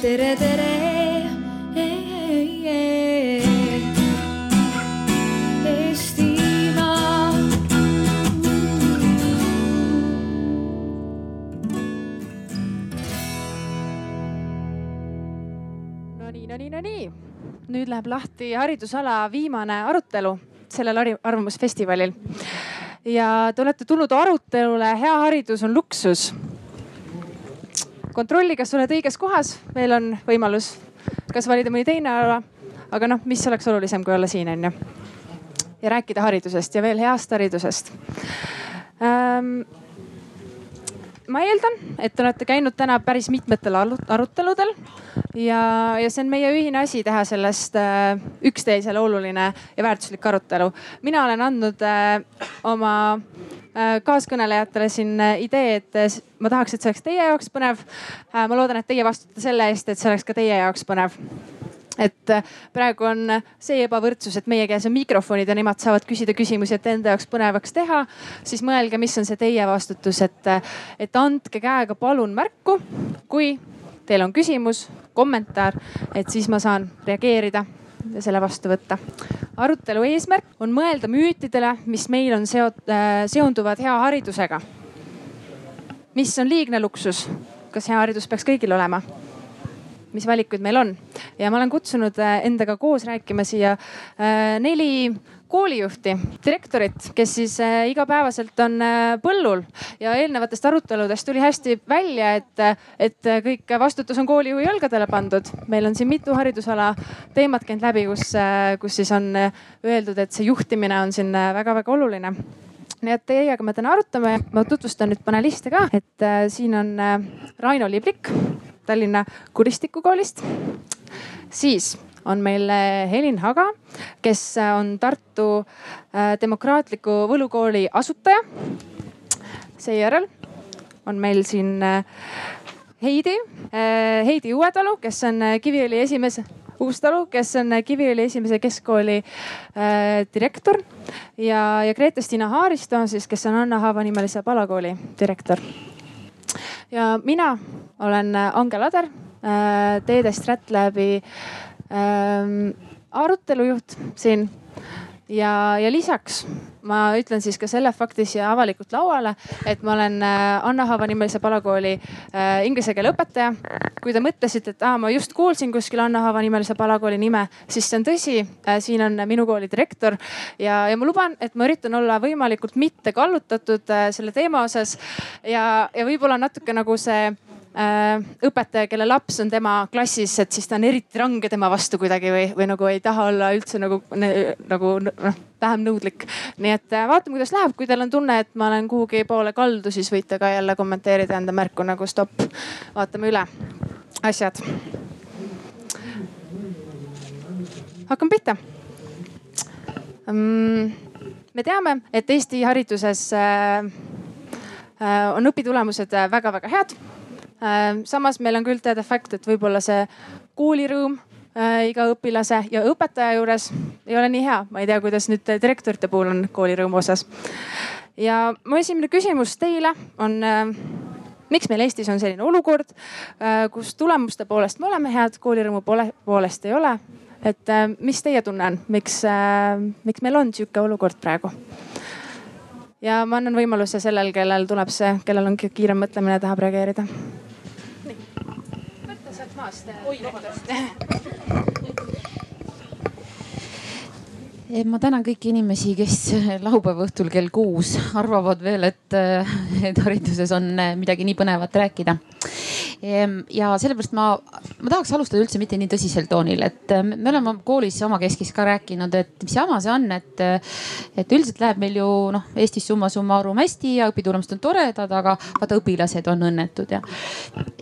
tere, tere. No nii, no nii, no nii. nüüd läheb lahti haridusala viimane arutelu sellel arvamusfestivalil. ja te olete tulnud arutelule Hea haridus on luksus. Kontrolli, kas oled õiges kohas, veel on võimalus, kas valida mõni teine ala. aga noh, mis oleks olulisem, kui olla siin on ju. ja rääkida haridusest ja veel heast haridusest ähm, ma eeldan, et te olete käinud täna päris mitmetel aruteludel ja, ja see on meie ühine asi teha sellest äh, üksteisele oluline ja väärtuslik arutelu. mina olen andnud äh, oma kaaskõnelejatele siin äh, idee, et äh, ma tahaks, et see oleks teie jaoks põnev äh,. ma loodan, et teie vastutate selle eest, et see oleks ka teie jaoks põnev et äh, praegu on see ebavõrdsus, et meie käes on mikrofonid ja nemad saavad küsida küsimusi, et enda jaoks põnevaks teha. siis mõelge, mis on see teie vastutus, et, äh, et andke käega palun märku, kui teil on küsimus, kommentaar, et siis ma saan reageerida selle vastu võtta. arutelu eesmärk on mõelda müütidele, mis meil on seot- äh,, seonduvad hea haridusega. mis on liigne luksus? kas hea haridus peaks kõigil olema? mis valikuid meil on ja ma olen kutsunud äh, endaga koos rääkima siia äh, neli koolijuhti, direktorit, kes siis äh, igapäevaselt on äh, põllul ja eelnevatest aruteludest tuli hästi välja, et, et kõik vastutus on koolijuhi õlgadele pandud. meil on siin mitu haridusala teemat käinud läbi, kus, kus siis on äh, öeldud, et see juhtimine on siin väga-väga oluline nii et teiega me täna arutame, ma tutvustan nüüd paneliste ka, et äh, siin on äh, Raino Liblik Tallinna Kuristikukoolist. siis on meil äh, Helin Haga, kes äh, on Tartu äh, Demokraatliku Võlukooli asutaja. seejärel on meil siin äh, Heidi, Heidi Uuetalu, kes on äh, Kiviõli esimese Uustalu, kes on äh, Kiviõli esimese keskkooli äh, direktor ja, ja Grete-Stina Haaristo siis, kes on Anna Haava nimelise palakooli direktor. ja mina olen äh, Angel Ader äh,, Teede Stratlabi ähm, arutelujuht siin ja, ja lisaks ma ütlen siis ka selle fakti siia avalikult lauale, et ma olen äh, Anna Haava nimelise palakooli äh, inglise keele õpetaja. kui te mõtlesite, et aa, ma just kuulsin kuskil Anna Haava nimelise palakooli nime, siis see on tõsi äh,. siin on minu kooli direktor ja, ja ma luban, et ma üritan olla võimalikult mitte kallutatud äh, selle teema osas ja, ja võib-olla natuke nagu see õpetaja, kelle laps on tema klassis, et siis ta on eriti range tema vastu kuidagi või, või nagu ei taha olla üldse nagu, nagu noh, vähem nõudlik. nii et äh, vaatame, kuidas läheb, kui teil on tunne, et ma olen kuhugi poole kaldu, siis võite ka jälle kommenteerida, anda märku nagu stopp. vaatame üle asjad. hakkame pihta mm,. me teame, et Eesti hariduses äh, äh, on õpitulemused väga-väga head Äh, samas meil on küll teada fakt, et võib-olla see koolirõõm äh, iga õpilase ja õpetaja juures ei ole nii hea. ma ei tea, kuidas nüüd direktorite puhul on koolirõõmu osas. ja mu esimene küsimus teile on äh, miks meil Eestis on selline olukord, kus tulemuste poolest me oleme head, koolirõõmu poole, poolest ei ole. et mis teie tunne on, miks, miks meil on sihuke olukord praegu? ja ma annan võimaluse sellel, kellel tuleb see, kellel on kiirem mõtlemine, tahab reageerida võtta sealt maast. oi, vabandust. Ma tänan kõiki inimesi, kes laupäeva õhtul kell kuus arvavad veel, et, et hariduses on midagi nii põnevat rääkida. ja sellepärast ma, ma tahaks alustada üldse mitte nii tõsisel toonil, et me oleme koolis omakeskis ka rääkinud, et mis jama see on, et, et üldiselt läheb meil ju noh, Eestis summa summarum hästi ja õpitulemused on toredad, aga vaata õpilased on õnnetud ja.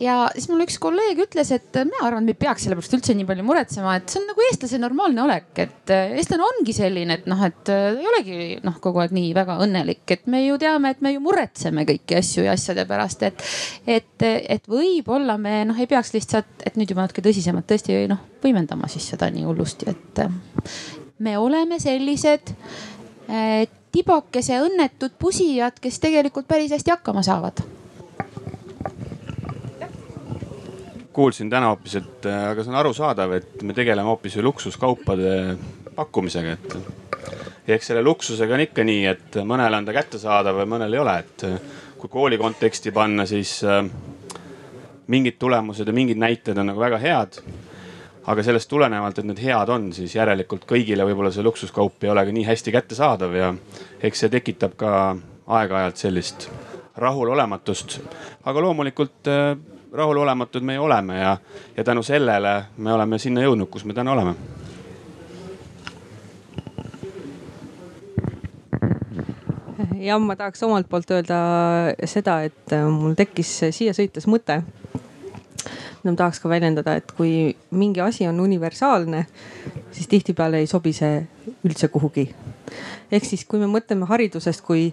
ja siis mul üks kolleeg ütles, et mina arvan, et me ei peaks selle pärast üldse nii palju muretsema, et see on nagu eestlase normaalne olek, et eestlane ongi selline, et noh, et ei olegi noh, kogu aeg nii väga õnnelik, et me ju teame, et me ju muretseme kõiki asju ja asjade pärast, et, et, et võib-olla me noh, ei peaks lihtsalt, et nüüd juba natuke tõsisemalt tõesti noh, võimendama siis seda nii hullusti, et me oleme sellised eh, tibakese õnnetud pusijad, kes tegelikult päris hästi hakkama saavad. Kuulsin täna hoopis, et aga see on arusaadav, et me tegeleme hoopis ju luksuskaupade pakkumisega, et eks selle luksusega on ikka nii, et mõnele on ta kättesaadav ja mõnel ei ole, et kui kooli konteksti panna, siis mingid tulemused ja mingid näited on nagu väga head aga sellest tulenevalt, et need head on, siis järelikult kõigile võib-olla see luksuskaup ei ole ka nii hästi kättesaadav ja eks see tekitab ka aeg-ajalt sellist rahulolematust. aga loomulikult äh, rahulolematud me oleme ja, ja tänu sellele me oleme sinna jõudnud, kus me täna oleme jah, ma tahaks omalt poolt öelda seda, et mul tekkis siia sõites mõte ma tahaks ka väljendada, et kui mingi asi on universaalne, siis tihtipeale ei sobi see üldse kuhugi. ehk siis, kui me mõtleme haridusest kui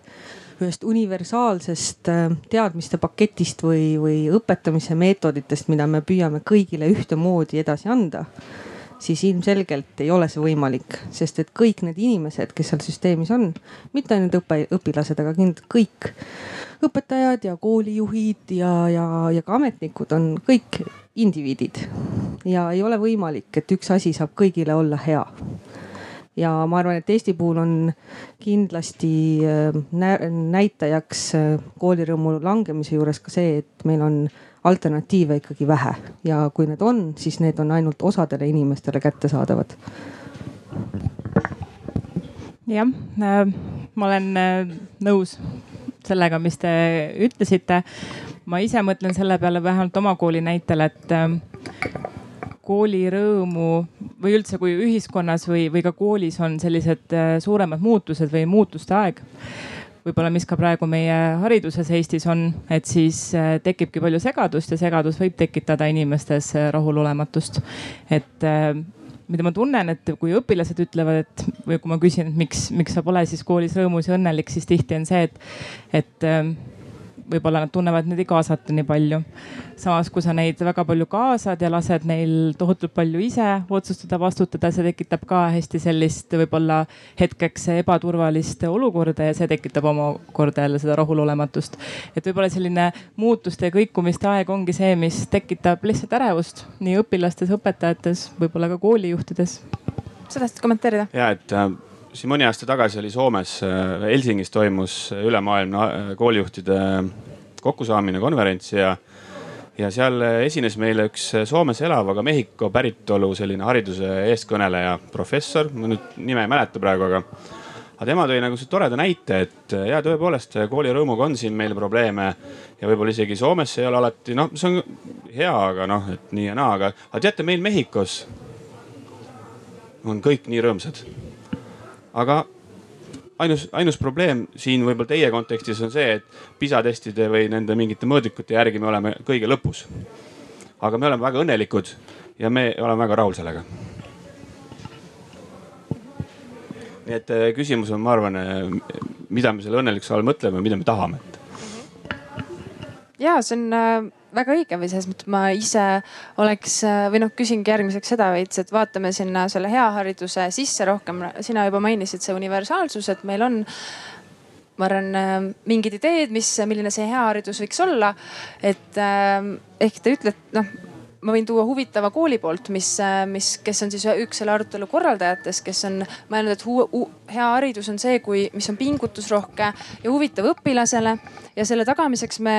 ühest universaalsest äh, teadmiste paketist või, või õpetamise meetoditest, mida me püüame kõigile ühtemoodi edasi anda siis ilmselgelt ei ole see võimalik, sest et kõik need inimesed, kes seal süsteemis on, mitte ainult õpe, õpilased, aga kindlasti kõik õpetajad ja koolijuhid ja, ja, ja ka ametnikud on kõik indiviidid. ja ei ole võimalik, et üks asi saab kõigile olla hea ja ma arvan, et Eesti puhul on kindlasti äh, näitajaks äh, koolirõõmu langemise juures ka see, et meil on alternatiive ikkagi vähe ja kui need on, siis need on ainult osadele inimestele kättesaadavad. jah, äh, ma olen äh, nõus sellega, mis te ütlesite. ma ise mõtlen selle peale vähemalt oma kooli näitel, et äh, koolirõõmu või üldse, kui ühiskonnas või, või ka koolis on sellised suuremad muutused või muutuste aeg võib-olla, mis ka praegu meie hariduses Eestis on, et siis äh, tekibki palju segadust ja segadus võib tekitada inimestes äh, rahulolematust. et äh, mida ma tunnen, et kui õpilased ütlevad, et või kui ma küsin, et miks, miks sa pole siis koolis rõõmus ja õnnelik, siis tihti on see, et, et võib-olla nad tunnevad, et neid ei kaasata nii palju. samas, kui sa neid väga palju kaasad ja lased neil tohutult palju ise otsustada, vastutada, see tekitab ka hästi sellist võib-olla hetkeks ebaturvalist olukorda ja see tekitab omakorda jälle seda rahulolematust. et võib-olla selline muutuste ja kõikumiste aeg ongi see, mis tekitab lihtsalt ärevust nii õpilastes, õpetajates, võib-olla ka koolijuhtides. sa tahtsid kommenteerida? ja, et äh, siin mõni aasta tagasi oli Soomes, äh, Helsingis toimus ülemaailmne äh, koolijuhtide kokkusaamine, konverents ja, ja seal esines meile üks Soomes elav, aga Mehhiko päritolu selline hariduse eestkõneleja, professor, ma nüüd nime ei mäleta praegu, aga aga tema tõi nagu toreda näite, et ja tõepoolest koolirõõmuga on siin meil probleeme ja võib-olla isegi Soomes ei ole alati, noh, see on hea, aga noh, et nii ja naa, aga, aga teate, meil Mehhikos on kõik nii rõõmsad aga ainus, ainus probleem siin võib-olla teie kontekstis on see, et PISA testide või nende mingite mõõdikute järgi me oleme kõige lõpus. aga me oleme väga õnnelikud ja me oleme väga rahul sellega. nii et äh, küsimus on, ma arvan, äh, mida me selle õnnelikkuse all mõtleme, mida me tahame. ja see on äh, väga õige või selles mõttes ma ise oleks või noh, küsingi järgmiseks seda veits, et vaatame sinna selle hea hariduse sisse rohkem. sina juba mainisid see universaalsus, et meil on ma arvan, mingid ideed, mis, milline see hea haridus võiks olla. et ehk te ütlete, noh ma võin tuua huvitava kooli poolt, mis, mis, kes on siis üks selle arutelu korraldajatest, kes on mõelnud, et hu, hu, hea haridus on see, kui, mis on pingutusrohke ja huvitav õpilasele ja selle tagamiseks me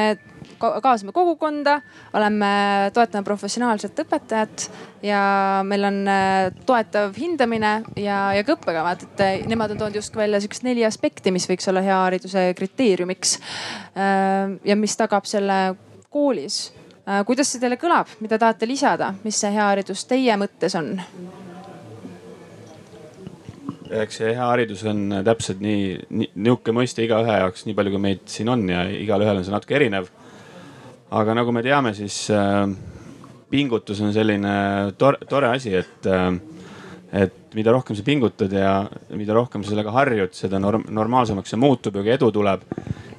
kaasame kogukonda, oleme, toetame professionaalset õpetajat ja meil on äh, toetav hindamine ja, ja ka õppekavad, et äh, nemad on toonud justkui välja siukest neli aspekti, mis võiks olla hea hariduse kriteeriumiks. Äh, ja mis tagab selle koolis. kuidas see teile kõlab, mida tahate lisada, mis see hea haridus teie mõttes on? eks see hea haridus on täpselt nii, nii nihuke mõiste igaühe jaoks, nii palju kui meid siin on ja igalühel on see natuke erinev aga nagu me teame, siis äh, pingutus on selline tore, tore asi, et äh, et mida rohkem sa pingutad ja mida rohkem sa sellega harjud, seda norm normaalsemaks see muutub ja kui edu tuleb,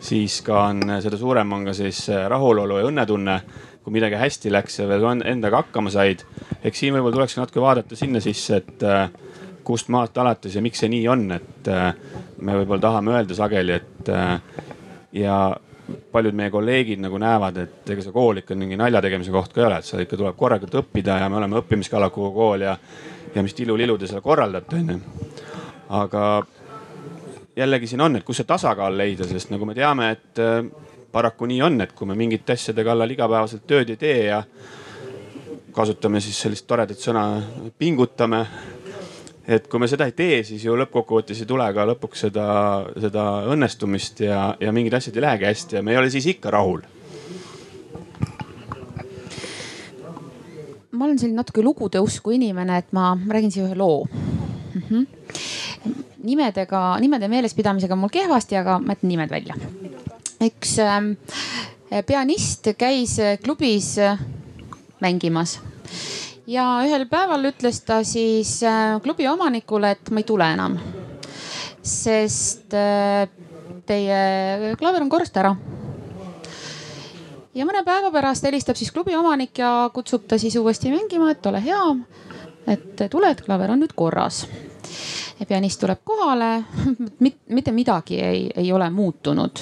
siis ka on, seda suurem on ka siis äh, rahulolu ja õnnetunne. kui midagi hästi läks ja veel endaga hakkama said. eks siin võib-olla tuleks natuke vaadata sinna sisse, et äh, kust maalt alates ja miks see nii on, et äh, me võib-olla tahame öelda sageli, et äh, ja paljud meie kolleegid nagu näevad, et ega see kool ikka mingi nalja tegemise koht ka ei ole, et seal ikka tuleb korralikult õppida ja me oleme õppimiskalakuga kool ja, ja mis tilulilu te seal korraldate, onju. aga jällegi siin on, et kus see tasakaal leida, sest nagu me teame, et äh, paraku nii on, et kui me mingite asjade kallal igapäevaselt tööd ei tee ja kasutame siis sellist toredat sõna pingutame et kui me seda ei tee, siis ju lõppkokkuvõttes ei tule ka lõpuks seda, seda õnnestumist ja, ja mingid asjad ei lähegi hästi ja me ei ole siis ikka rahul. ma olen selline natuke lugude usku inimene, et ma räägin siia ühe loo mm. -hmm. nimedega, nimede meelespidamisega on mul kehvasti, aga ma jätan nimed välja. üks äh, pianist käis klubis mängimas ja ühel päeval ütles ta siis äh, klubi omanikule, et ma ei tule enam. sest äh, teie klaver on korrast ära. ja mõne päeva pärast helistab siis klubi omanik ja kutsub ta siis uuesti mängima, et ole hea, et tule, et klaver on nüüd korras pianist tuleb kohale, mitte midagi ei, ei ole muutunud.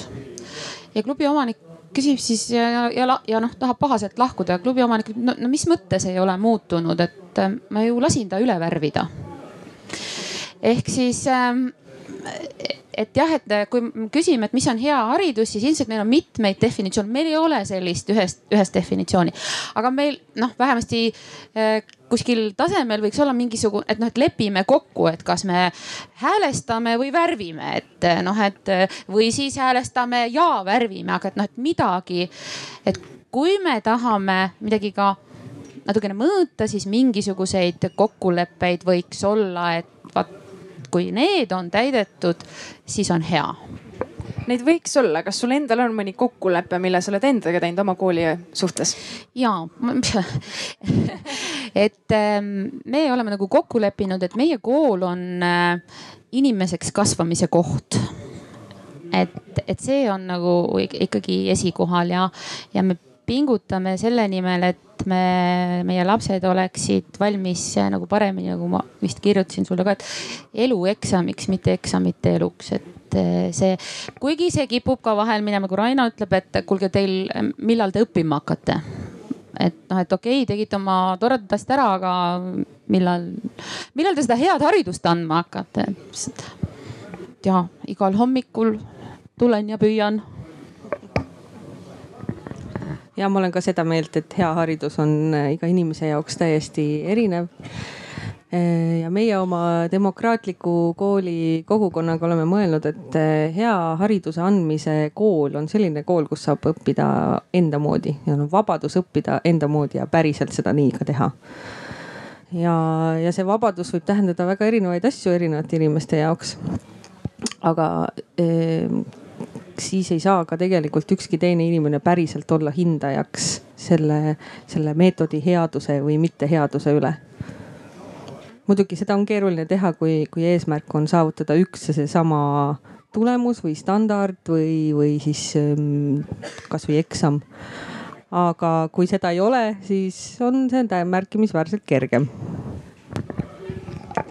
ja klubi omanik küsib siis ja, ja, ja, noh, tahab pahaselt lahkuda ja klubi omanik ütleb, no, mis mõttes ei ole muutunud, et äh, ma ju lasin ta üle värvida. ehk siis ähm, et jah, et kui küsime, et mis on hea haridus, siis ilmselt meil on mitmeid definitsioone, meil ei ole sellist ühest, ühest definitsiooni. aga meil noh, vähemasti äh, kuskil tasemel võiks olla mingisugune, et noh, et lepime kokku, et kas me häälestame või värvime, et äh, noh, et äh, või siis häälestame ja värvime, aga et noh, et midagi, et kui me tahame midagi ka natukene mõõta, siis mingisuguseid kokkuleppeid võiks olla, et vaat kui need on täidetud, siis on hea. Neid võiks olla, kas sul endal on mõni kokkulepe, mille sa oled endaga teinud oma kooli suhtes? ja et ähm, me oleme nagu kokku leppinud, et meie kool on äh, inimeseks kasvamise koht et, et see on nagu ikkagi esikohal ja, ja me pingutame selle nimel, et me, meie lapsed oleksid valmis nagu paremini, nagu ma vist kirjutasin sulle ka, et elu eksamiks, mitte eksamite eluks, et eh, see, kuigi see kipub ka vahel minema, kui Raina ütleb, et kuulge teil, millal te õppima hakkate? Et noh, et okei okay,, tegite oma toredat asja ära, aga millal, millal te seda head haridust andma hakkate? ja igal hommikul tulen ja püüan. Ja ma olen ka seda meelt, et hea haridus on äh, iga inimese jaoks täiesti erinev ja meie oma demokraatliku kooli kogukonnaga oleme mõelnud, et äh, hea hariduse andmise kool on selline kool, kus saab õppida enda moodi ja on vabadus õppida enda moodi ja päriselt seda nii ka teha. ja, ja see vabadus võib tähendada väga erinevaid asju erinevate inimeste jaoks. aga siis ei saa ka tegelikult ükski teine inimene päriselt olla hindajaks selle, selle meetodi headuse või mitteheaduse üle. Muidugi seda on keeruline teha, kui, kui eesmärk on saavutada üks ja seesama tulemus või standard või, või siis ähm, kasvõi eksam. aga kui seda ei ole, siis on see märkimisväärselt kergem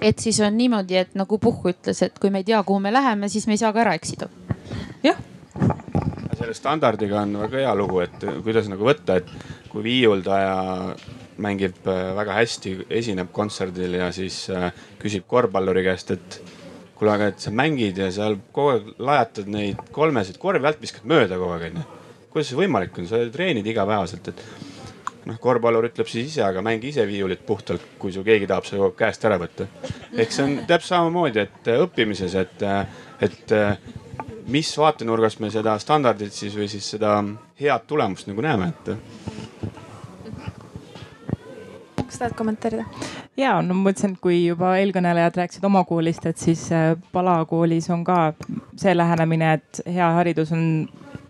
et siis on niimoodi, et nagu Puhh ütles, et kui me ei tea, kuhu me läheme, siis me ei saa ka ära eksida. jah selle standardiga on väga hea lugu, et kuidas nagu võtta, et kui viiuldaja mängib äh, väga hästi, esineb kontserdil ja siis äh, küsib korvpalluri käest, et kuule, aga et sa mängid ja seal kogu aeg lajatad neid kolmesid korvi alt, viskad mööda kogu aeg onju. kuidas see võimalik on, sa treenid igapäevaselt, et noh, korvpallur ütleb siis ise, aga mängi ise viiulit puhtalt, kui su keegi tahab seda käest ära võtta. eks see on täpselt samamoodi, et äh, õppimises, et, et mis vaatenurgast me seda standardit siis või siis seda head tulemust nagu näeme, et. Kas tahad kommenteerida? ja no ma mõtlesin, et kui juba eelkõnelejad rääkisid oma koolist, et siis äh, Pala koolis on ka see lähenemine, et hea haridus on,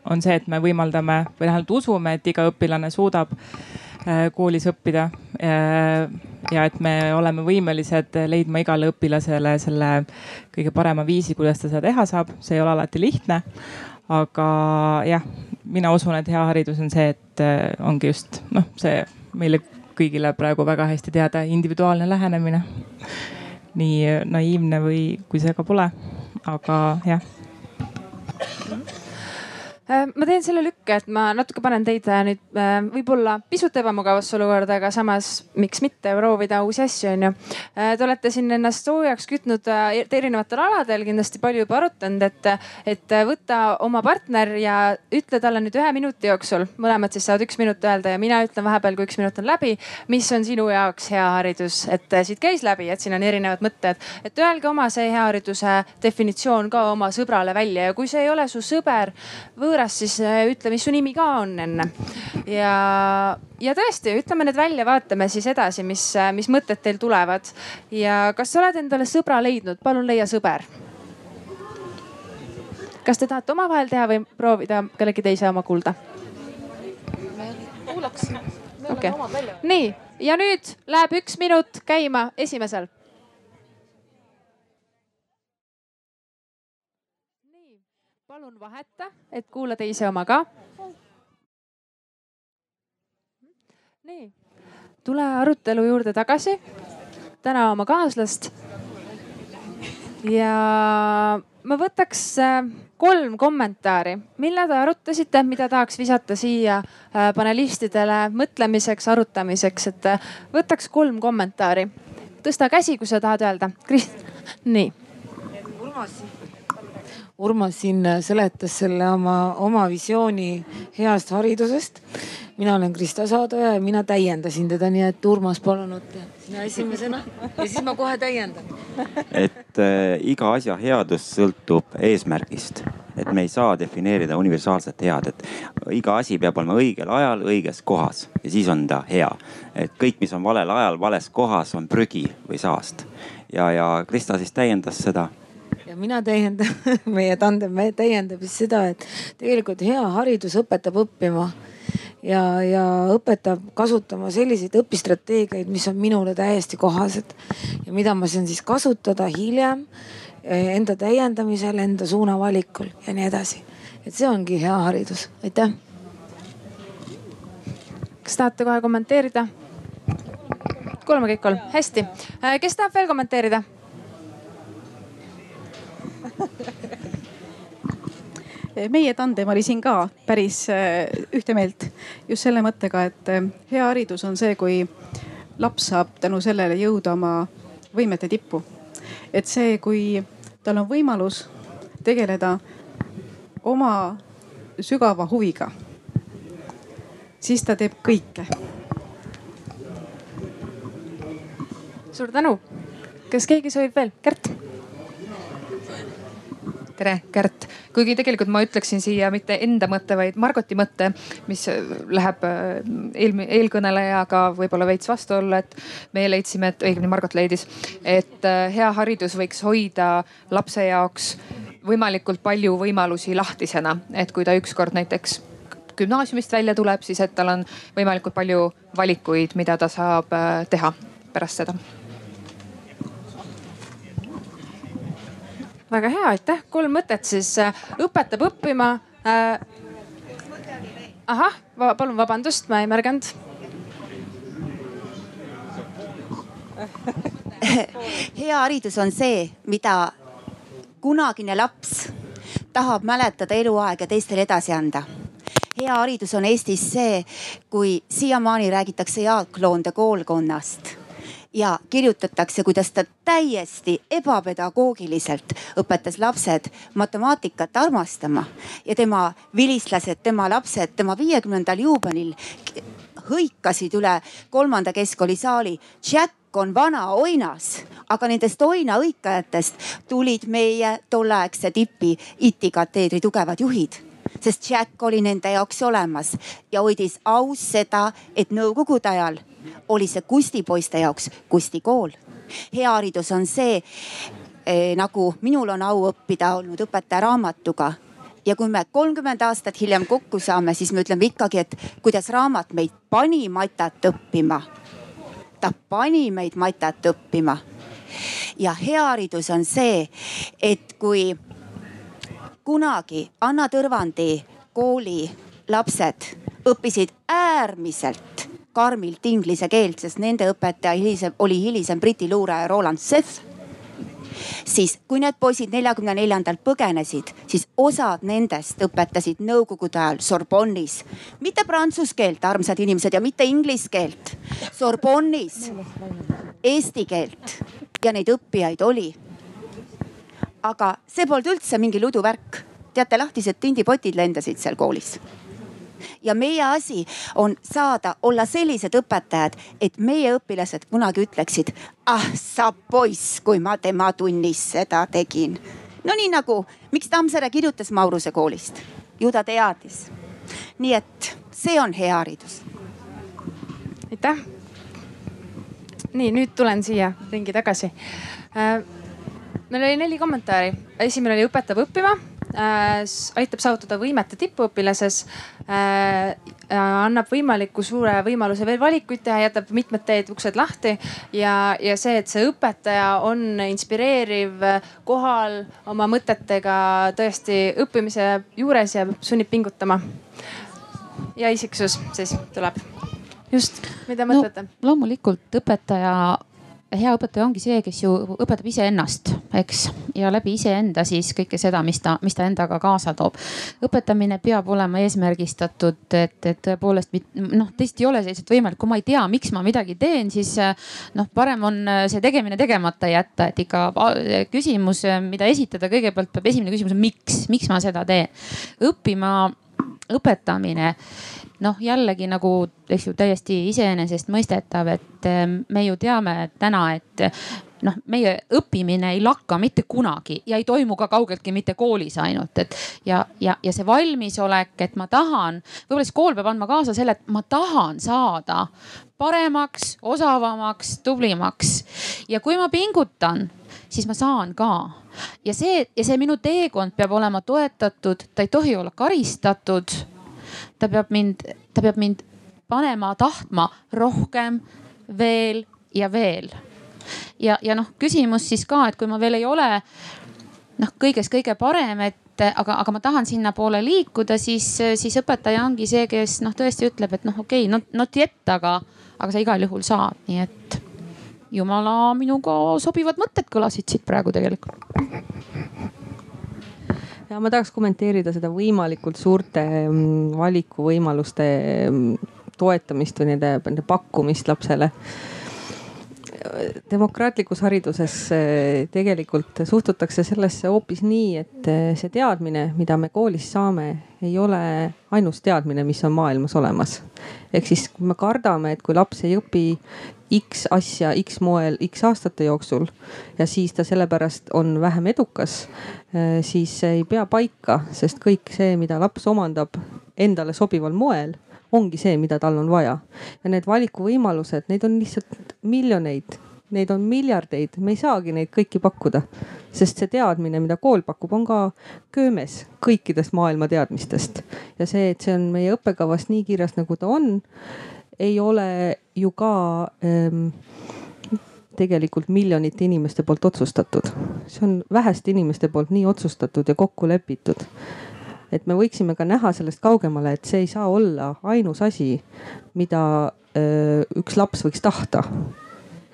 on see, et me võimaldame või vähemalt usume, et iga õpilane suudab äh, koolis õppida äh, ja et me oleme võimelised leidma igale õpilasele selle kõige parema viisi, kuidas ta seda teha saab, see ei ole alati lihtne. aga jah, mina usun, et hea haridus on see, et ongi just noh, see meile kõigile praegu väga hästi teada individuaalne lähenemine. nii naiivne või kui see ka pole, aga jah ma teen selle lükke, et ma natuke panen teid äh, nüüd äh, võib-olla pisut ebamugavasse olukorda, aga samas miks mitte proovida uusi asju, onju. Te olete siin ennast soojaks kütnud erinevatel aladel, kindlasti palju juba arutanud, et, et võtta oma partner ja ütle talle nüüd ühe minuti jooksul, mõlemad siis saavad üks minut öelda ja mina ütlen vahepeal, kui üks minut on läbi, mis on sinu jaoks hea haridus, et siit käis läbi, et siin on erinevad mõtted, et öelge oma see hea hariduse definitsioon ka oma sõbrale välja ja kui see ei ole su sõber või võõras, siis äh, ütle, mis su nimi ka on enne. ja, ja tõesti, ütleme need välja, vaatame siis edasi, mis, äh, mis mõtted teil tulevad. ja kas sa oled endale sõbra leidnud, palun leia sõber. kas te tahate omavahel teha või proovida kellegi teise oma kuulda? kuulaks. okei nii ja nüüd läheb üks minut käima esimesel palun vaheta, et kuula teise oma ka. nii, tule arutelu juurde tagasi. täna oma kaaslast. ja ma võtaks äh, kolm kommentaari, mille te arutasite, mida tahaks visata siia äh, panelistidele mõtlemiseks, arutamiseks, et äh, võtaks kolm kommentaari. tõsta käsi, kui sa tahad öelda. Krist-, nii. Urmas Urmas siin seletas selle oma, oma visiooni heast haridusest. mina olen Krista Saadoja ja mina täiendasin teda, nii et Urmas, palun võtta sina esimesena ja siis ma kohe täiendan. et äh, iga asja headus sõltub eesmärgist, et me ei saa defineerida universaalset head, et iga asi peab olema õigel ajal, õiges kohas ja siis on ta hea. et kõik, mis on valel ajal, vales kohas, on prügi või saast. ja, ja Krista siis täiendas seda ja mina täiendan, meie tandem täiendab siis seda, et tegelikult hea haridus õpetab õppima ja, ja õpetab kasutama selliseid õpistrateegiaid, mis on minule täiesti kohased ja mida ma saan siis kasutada hiljem eh, enda täiendamisel, enda suuna valikul ja nii edasi. et see ongi hea haridus, aitäh. kas tahate kohe kommenteerida? kuulame kõik kolm, hästi. Äh, kes tahab veel kommenteerida? meie tandem oli siin ka päris äh, ühte meelt just selle mõttega, et äh, hea haridus on see, kui laps saab tänu sellele jõuda oma võimete tippu. et see, kui tal on võimalus tegeleda oma sügava huviga, siis ta teeb kõike. suur tänu. kas keegi soovib veel? Kärt tere, Kärt. kuigi tegelikult ma ütleksin siia mitte enda mõtte, vaid Margoti mõtte, mis läheb äh, eel, eelkõnelejaga võib-olla veits vastu olla, et meie leidsime, et õigemini Margot leidis, et äh, hea haridus võiks hoida lapse jaoks võimalikult palju võimalusi lahtisena, et kui ta ükskord näiteks gümnaasiumist välja tuleb, siis et tal on võimalikult palju valikuid, mida ta saab äh, teha pärast seda väga hea, aitäh, kolm mõtet siis õpetab õppima äh,. ahah, palun vabandust, ma ei märganud hea haridus on see, mida kunagine laps tahab mäletada eluaeg ja teistele edasi anda. hea haridus on Eestis see, kui siiamaani räägitakse Jaak Loonde koolkonnast ja kirjutatakse, kuidas ta täiesti ebapedagoogiliselt õpetas lapsed matemaatikat armastama ja tema vilistlased, tema lapsed tema viiekümnendal juubelil hõikasid üle kolmanda keskkooli saali. Jack on vana oinas, aga nendest oina hõikajatest tulid meie tolleaegse tipi IT kateedri tugevad juhid sest Jack oli nende jaoks olemas ja hoidis aus seda, et nõukogude ajal oli see Kusti poiste jaoks Kusti kool. hea haridus on see eh, nagu minul on au õppida olnud õpetaja raamatuga ja kui me kolmkümmend aastat hiljem kokku saame, siis me ütleme ikkagi, et kuidas raamat meid pani matat õppima. ta pani meid matat õppima. ja hea haridus on see, et kui kunagi Anna Tõrvandi kooli lapsed õppisid äärmiselt karmilt inglise keelt, sest nende õpetaja hilisem, oli hilisem Briti luuraja Roland Seth. siis kui need poisid neljakümne neljandal põgenesid, siis osad nendest õpetasid nõukogude ajal Sorbonnis. mitte prantsuse keelt, armsad inimesed, ja mitte inglise keelt. Sorbonnis eesti keelt ja neid õppijaid oli. aga see polnud üldse mingi luduvärk. teate, lahtised tindipotid lendasid seal koolis ja meie asi on saada olla sellised õpetajad, et meie õpilased kunagi ütleksid, ah sa poiss, kui ma tema tunnis seda tegin. no nii nagu, miks Tammsaare kirjutas Mauruse koolist, ju ta teadis. nii et see on hea haridus. aitäh. nii, nüüd tulen siia ringi tagasi äh, meil oli neli kommentaari, esimene oli õpetab õppima aitab saavutada võimete tipuõpilases äh,. annab võimaliku suure võimaluse veel valikuid teha, jätab mitmed teed uksed lahti ja, ja see, et see õpetaja on inspireeriv, kohal oma mõtetega tõesti õppimise juures ja sunnib pingutama. ja isiksus siis tuleb. just, mida mõtlete no,? loomulikult õpetaja hea õpetaja ongi see, kes ju õpetab iseennast, eks, ja läbi iseenda siis kõike seda, mis ta, mis ta endaga kaasa toob. õpetamine peab olema eesmärgistatud, et, et tõepoolest noh, tõesti ei ole selliselt võimalik, kui ma ei tea, miks ma midagi teen, siis noh, parem on see tegemine tegemata jätta, et ikka küsimus, mida esitada, kõigepealt peab esimene küsimus on miks, miks ma seda teen. õppima, õpetamine noh, jällegi nagu, eks ju, täiesti iseenesestmõistetav, et ehm, me ju teame täna, et noh, meie õppimine ei lakka mitte kunagi ja ei toimu ka kaugeltki mitte koolis ainult, et ja, ja, ja see valmisolek, et ma tahan, võib-olla siis kool peab andma kaasa selle, et ma tahan saada paremaks, osavamaks, tublimaks. ja kui ma pingutan, siis ma saan ka. ja see, ja see minu teekond peab olema toetatud, ta ei tohi olla karistatud ta peab mind, ta peab mind panema tahtma rohkem, veel ja veel. ja, ja noh, küsimus siis ka, et kui ma veel ei ole noh, kõiges kõige parem, et aga, aga ma tahan sinnapoole liikuda, siis, siis õpetaja ongi see, kes noh, tõesti ütleb, et noh, okei okay,, not, not yet, aga, aga sa igal juhul saad, nii et jumala minuga sobivad mõtted kõlasid siit praegu tegelikult ja ma tahaks kommenteerida seda võimalikult suurte mm, valikuvõimaluste mm, toetamist või nende, nende pakkumist lapsele demokraatlikus hariduses eh, tegelikult suhtutakse sellesse hoopis nii, et eh, see teadmine, mida me koolis saame, ei ole ainus teadmine, mis on maailmas olemas. ehk siis, kui me kardame, et kui laps ei õpi X asja X moel X aastate jooksul ja siis ta sellepärast on vähem edukas, eh, siis see ei pea paika, sest kõik see, mida laps omandab endale sobival moel, ongi see, mida tal on vaja. ja need valikuvõimalused, neid on lihtsalt miljoneid, neid on miljardeid, me ei saagi neid kõiki pakkuda. sest see teadmine, mida kool pakub, on ka köömes kõikidest maailma teadmistest ja see, et see on meie õppekavas nii kirjas, nagu ta on ei ole ju ka ähm, tegelikult miljonite inimeste poolt otsustatud. see on väheste inimeste poolt nii otsustatud ja kokku lepitud. et me võiksime ka näha sellest kaugemale, et see ei saa olla ainus asi, mida öö, üks laps võiks tahta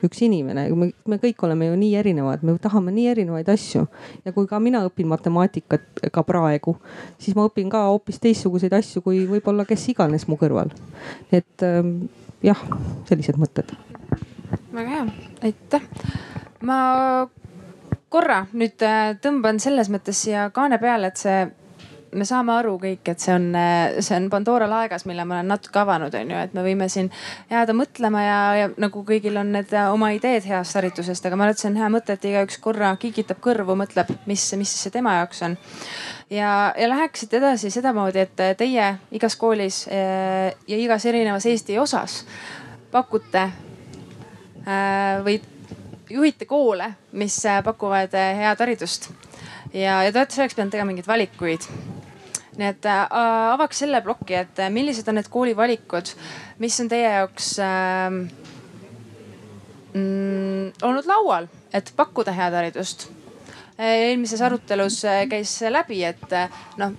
üks inimene, me, me kõik oleme ju nii erinevad, me tahame nii erinevaid asju. ja kui ka mina õpin matemaatikat ka praegu, siis ma õpin ka hoopis teistsuguseid asju, kui võib-olla kes iganes mu kõrval. et ähm, jah, sellised mõtted. väga hea, aitäh. ma korra nüüd äh, tõmban selles mõttes siia kaane peale, et see me saame aru kõik, et see on, see on Pandora laegas, mille ma olen natuke avanud, on ju, et me võime siin jääda mõtlema ja, ja nagu kõigil on need oma ideed heast haritusest, aga ma arvan, et see on hea mõte, et igaüks korra kiigitab kõrvu, mõtleb, mis, mis see tema jaoks on. ja, ja läheksite edasi sedamoodi, et teie igas koolis eh, ja igas erinevas Eesti osas pakute eh, või juhite koole, mis pakuvad head haridust ja, ja te olete selleks pidanud tegema mingeid valikuid nii et äh, avaks selle ploki, et äh, millised on need koolivalikud, mis on teie jaoks äh, mm, olnud laual, et pakkuda head haridust? eelmises arutelus äh, käis läbi, et noh,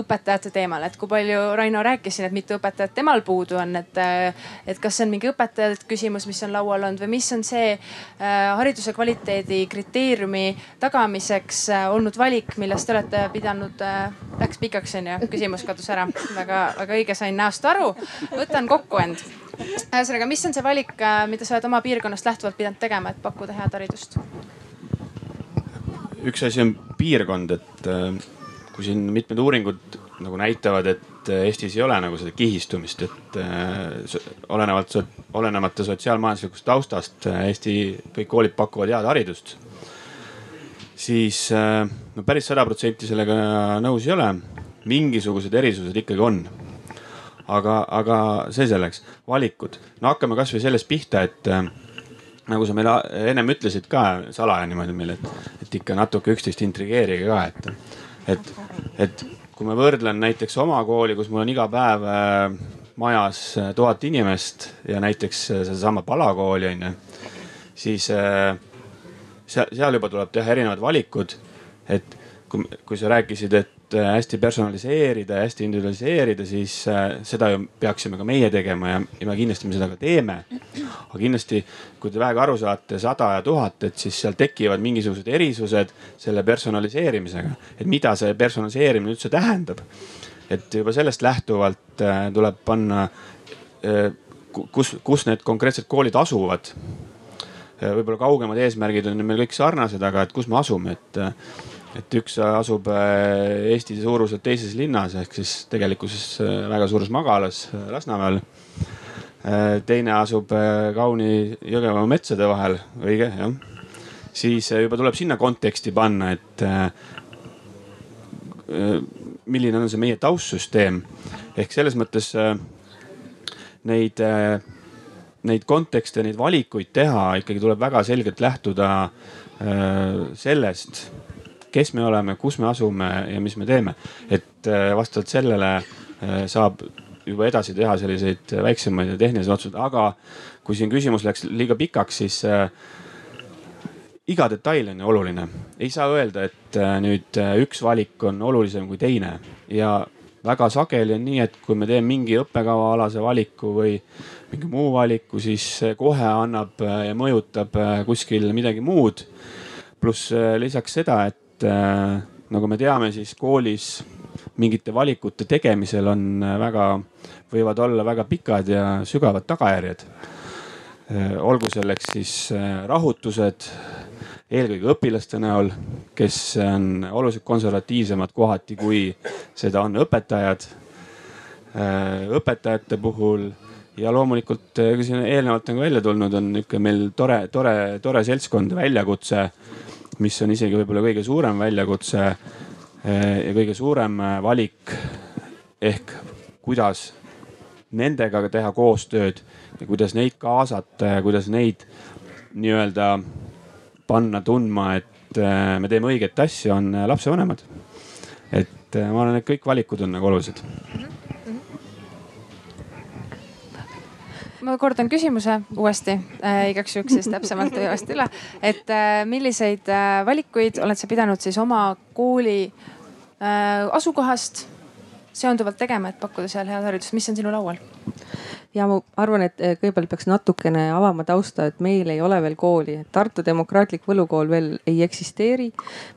õpetajate teemal, et kui palju Raino rääkis siin, et mitu õpetajat temal puudu on, et, et kas see on mingi õpetajate küsimus, mis on laual olnud või mis on see äh, hariduse kvaliteedi kriteeriumi tagamiseks äh, olnud valik, millest te olete pidanud äh,, läks pikaks on ju, küsimus kadus ära. väga, väga õige, sain näost aru. võtan kokku end. ühesõnaga, mis on see valik, äh, mida sa oled oma piirkonnast lähtuvalt pidanud tegema, et pakkuda head haridust? üks asi on piirkond, et äh, kui siin mitmed uuringud nagu näitavad, et äh, Eestis ei ole nagu seda kihistumist, et äh, olenevalt, olenemata sotsiaalmajanduslikust taustast Eesti kõik koolid pakuvad head haridust. siis no päris sada protsenti sellega nõus ei ole. mingisugused erisused ikkagi on. aga, aga see selleks, valikud, no hakkame kasvõi sellest pihta, et nagu sa meile ennem ütlesid ka salaja niimoodi meile, et, et ikka natuke üksteist intrigeerige ka, et, et, et kui ma võrdlen näiteks oma kooli, kus mul on iga päev äh, majas äh, tuhat inimest ja näiteks äh, sedasama palakooli on ju, siis seal, seal juba tuleb teha erinevad valikud. et kui, kui sa rääkisid, et hästi personaliseerida ja hästi individualiseerida, siis äh, seda ju peaksime ka meie tegema ja, ja me kindlasti me seda ka teeme. aga kindlasti, kui te vähegi aru saate, sada ja tuhat, et siis seal tekivad mingisugused erisused selle personaliseerimisega. et mida see personaliseerimine üldse tähendab. et juba sellest lähtuvalt äh, tuleb panna, kus, kus need konkreetsed koolid asuvad. võib-olla kaugemad eesmärgid on meil kõik sarnased, aga et kus me asume, et et üks asub äh, Eesti suuruselt teises linnas ehk siis tegelikkuses äh, väga suures magalas äh, Lasnamäel. teine asub kauni Jõgevamaa metsade vahel, õige jah. siis juba tuleb sinna konteksti panna, et milline on see meie taustsüsteem ehk selles mõttes neid, neid kontekste, neid valikuid teha ikkagi tuleb väga selgelt lähtuda sellest kes me oleme, kus me asume ja mis me teeme. et äh, vastavalt sellele äh, saab juba edasi teha selliseid väiksemaid ja tehnilisi otsuseid, aga kui siin küsimus läks liiga pikaks, siis äh, iga detail on ju oluline. ei saa öelda, et äh, nüüd äh, üks valik on olulisem kui teine ja väga sageli on nii, et kui me teeme mingi õppekavaalase valiku või mingi muu valiku, siis kohe annab ja mõjutab kuskil midagi muud. pluss lisaks seda, et et äh, nagu me teame, siis koolis mingite valikute tegemisel on äh, väga, võivad olla väga pikad ja sügavad tagajärjed. Äh, olgu selleks siis rahutused, eelkõige õpilaste näol, kes on oluliselt konservatiivsemad kohati, kui seda on õpetajad. õpetajate puhul ja loomulikult, kui siin eelnevalt on ka välja tulnud, on niisugune meil tore, tore, tore seltskond, väljakutse mis on isegi võib-olla kõige suurem väljakutse eh, ja kõige suurem eh, valik. ehk kuidas nendega teha koostööd ja kuidas neid kaasata ja kuidas neid nii-öelda panna tundma, et eh, me teeme õiget asja, on lapsevanemad. et ma arvan, et kõik valikud on nagu olulised ma kordan küsimuse uuesti äh, igaks juhuks siis täpsemalt uuesti üle. et äh, milliseid äh, valikuid oled sa pidanud siis oma kooli äh, asukohast seonduvalt tegema, et pakkuda seal head haridust, mis on sinu laual? Ja ma arvan, et eh, kõigepealt peaks natukene avama tausta, et meil ei ole veel kooli, Tartu Demokraatlik Võlukool veel ei eksisteeri.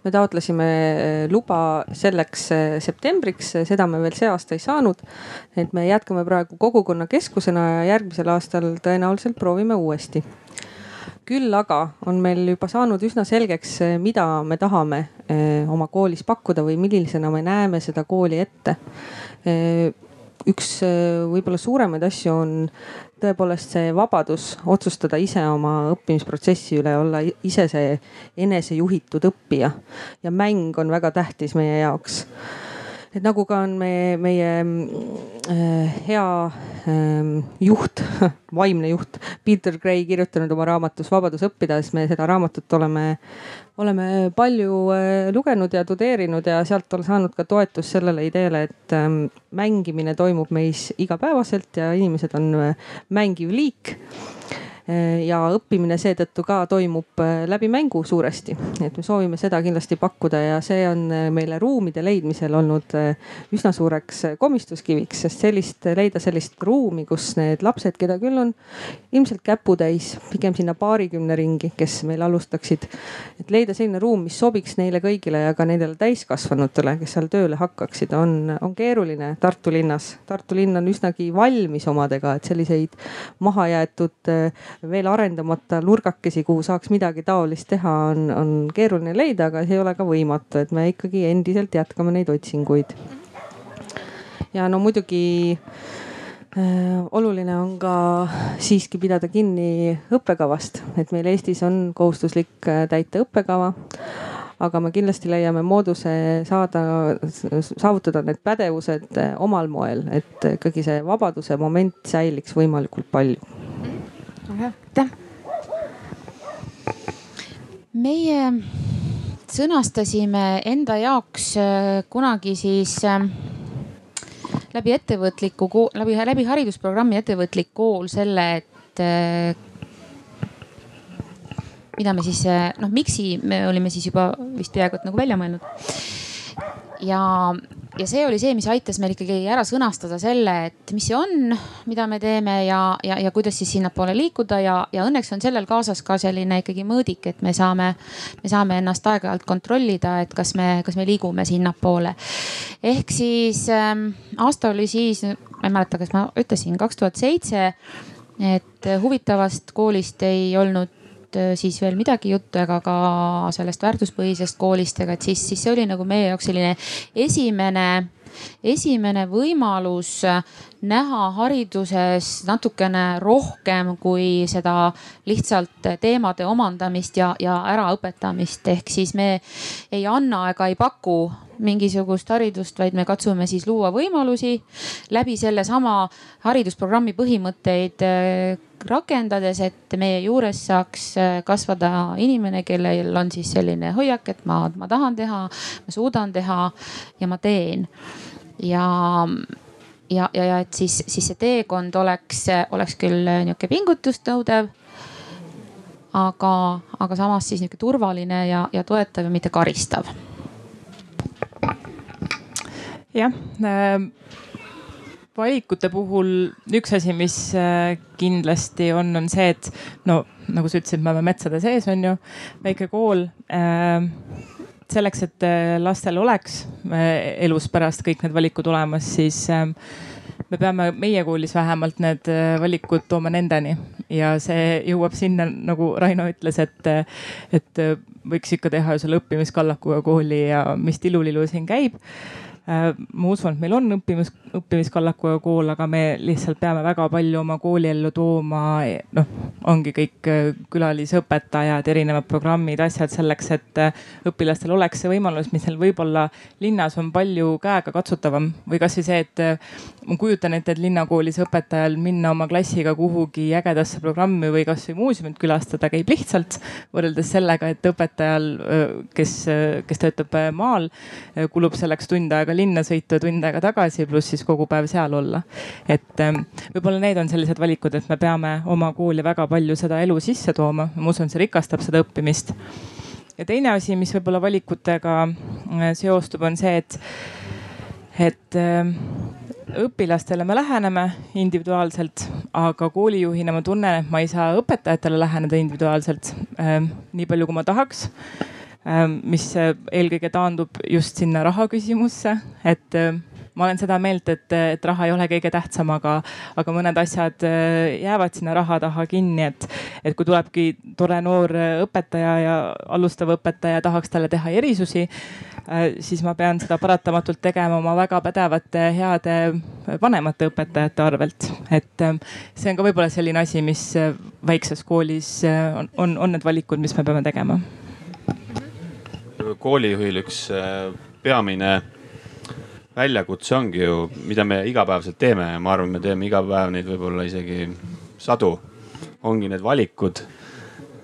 me taotlesime eh, luba selleks eh, septembriks, seda me veel see aasta ei saanud. et me jätkame praegu kogukonnakeskusena ja järgmisel aastal tõenäoliselt proovime uuesti küll aga on meil juba saanud üsna selgeks, mida me tahame oma koolis pakkuda või millisena me näeme seda kooli ette üks äh, võib-olla suuremaid asju on tõepoolest see vabadus otsustada ise oma õppimisprotsessi üle, olla ise see enesejuhitud õppija. ja mäng on väga tähtis meie jaoks et nagu ka on meie, meie äh, hea äh, juht, vaimne juht Peter Gray kirjutanud oma raamatus Vabadus õppida, siis me seda raamatut oleme, oleme palju äh, lugenud ja tudeerinud ja sealt on saanud ka toetust sellele ideele, et äh, mängimine toimub meis igapäevaselt ja inimesed on äh, mängiv liik ja õppimine seetõttu ka toimub läbi mängu suuresti, et me soovime seda kindlasti pakkuda ja see on meile ruumide leidmisel olnud üsna suureks komistuskiviks, sest sellist, leida sellist ruumi, kus need lapsed, keda küll on ilmselt käputäis, pigem sinna paarikümne ringi, kes meil alustaksid. et leida selline ruum, mis sobiks neile kõigile ja ka nendele täiskasvanutele, kes seal tööle hakkaksid, on, on keeruline Tartu linnas. Tartu linn on üsnagi valmis omadega, et selliseid mahajäetud, veel arendamata nurgakesi, kuhu saaks midagi taolist teha, on, on keeruline leida, aga see ei ole ka võimatu, et me ikkagi endiselt jätkame neid otsinguid. ja no muidugi Äh, oluline on ka siiski pidada kinni õppekavast, et meil Eestis on kohustuslik äh, täita õppekava. aga me kindlasti leiame mooduse saada, saavutada need pädevused äh, omal moel, et ikkagi see vabaduse moment säiliks võimalikult palju. Aitäh. meie sõnastasime enda jaoks kunagi siis läbi ettevõtliku, läbi, läbi haridusprogrammi Ettevõtlik kool selle, et äh, mida me siis, äh, noh, miks'i me olime siis juba vist peaaegu et nagu välja mõelnud. ja ja see oli see, mis aitas meil ikkagi ära sõnastada selle, et mis see on, mida me teeme ja, ja, ja kuidas siis sinnapoole liikuda ja, ja õnneks on sellel kaasas ka selline ikkagi mõõdik, et me saame, me saame ennast aeg-ajalt kontrollida, et kas me, kas me liigume sinnapoole. ehk siis ähm, aasta oli siis, ma ei mäleta, kas ma ütlesin kaks tuhat seitse, et huvitavast koolist ei olnud äh, siis veel midagi juttu ega ka sellest väärtuspõhisest koolist, ega et siis, siis see oli nagu meie jaoks selline esimene esimene võimalus näha hariduses natukene rohkem kui seda lihtsalt teemade omandamist ja, ja äraõpetamist. ehk siis me ei anna ega ei paku mingisugust haridust, vaid me katsume siis luua võimalusi läbi sellesama haridusprogrammi põhimõtteid äh, rakendades, et meie juures saaks äh, kasvada inimene, kellel on siis selline hoiak, et ma, ma tahan teha, ma suudan teha ja ma teen ja ja, ja, ja et siis, siis see teekond oleks, oleks küll nihuke pingutust nõudev. aga, aga samas siis nihuke turvaline ja, ja toetav ja mitte karistav. jah äh, valikute puhul üks asi, mis äh, kindlasti on, on see, et no nagu sa ütlesid, me oleme metsade sees, on ju, väike kool äh, selleks, et äh, lastel oleks äh, elus pärast kõik need valikud olemas, siis me peame meie koolis vähemalt need valikud tooma nendeni. Ja see jõuab sinna, nagu Raino ütles, et, et võiks ikka teha ju selle õppimiskallakuga kooli ja mis tilulilu siin käib ma usun, et meil on õppimis, õppimiskallakuga kool, aga me lihtsalt peame väga palju oma kooliellu tooma, noh, ongi kõik äh, külalisõpetajad, erinevad programmid, asjad selleks, et äh, õpilastel oleks see võimalus, mis neil võib-olla linnas on palju käegakatsutavam või kasvõi see, et ma kujutan ette, et linnakoolis õpetajal minna oma klassiga kuhugi ägedasse programmi või kasvõi muuseumit külastada käib lihtsalt võrreldes sellega, et õpetajal, kes, kes töötab maal, kulub selleks tund aega linna sõitu ja tund aega tagasi, pluss siis kogu päev seal olla. et võib-olla need on sellised valikud, et me peame oma kooli väga palju seda elu sisse tooma, ma usun, see rikastab seda õppimist. ja teine asi, mis võib-olla valikutega seostub, on see, et, et õpilastele me läheneme individuaalselt, aga koolijuhina ma tunnen, et ma ei saa õpetajatele läheneda individuaalselt äh, nii palju, kui ma tahaks. Ähm, mis äh, eelkõige taandub just sinna raha küsimusse, et äh, ma olen seda meelt, et, et raha ei ole kõige tähtsam, aga, aga mõned asjad äh, jäävad sinna raha taha kinni, et, et kui tulebki tore noor õpetaja ja alustav õpetaja tahaks talle teha erisusi, siis ma pean seda paratamatult tegema oma väga pädevate, heade vanemate õpetajate arvelt. et see on ka võib-olla selline asi, mis väikses koolis on, on, on need valikud, mis me peame tegema koolijuhil üks äh, peamine väljakutse ongi ju, mida me igapäevaselt teeme ja ma arvan, me teeme iga päev neid võib-olla isegi sadu. ongi need valikud.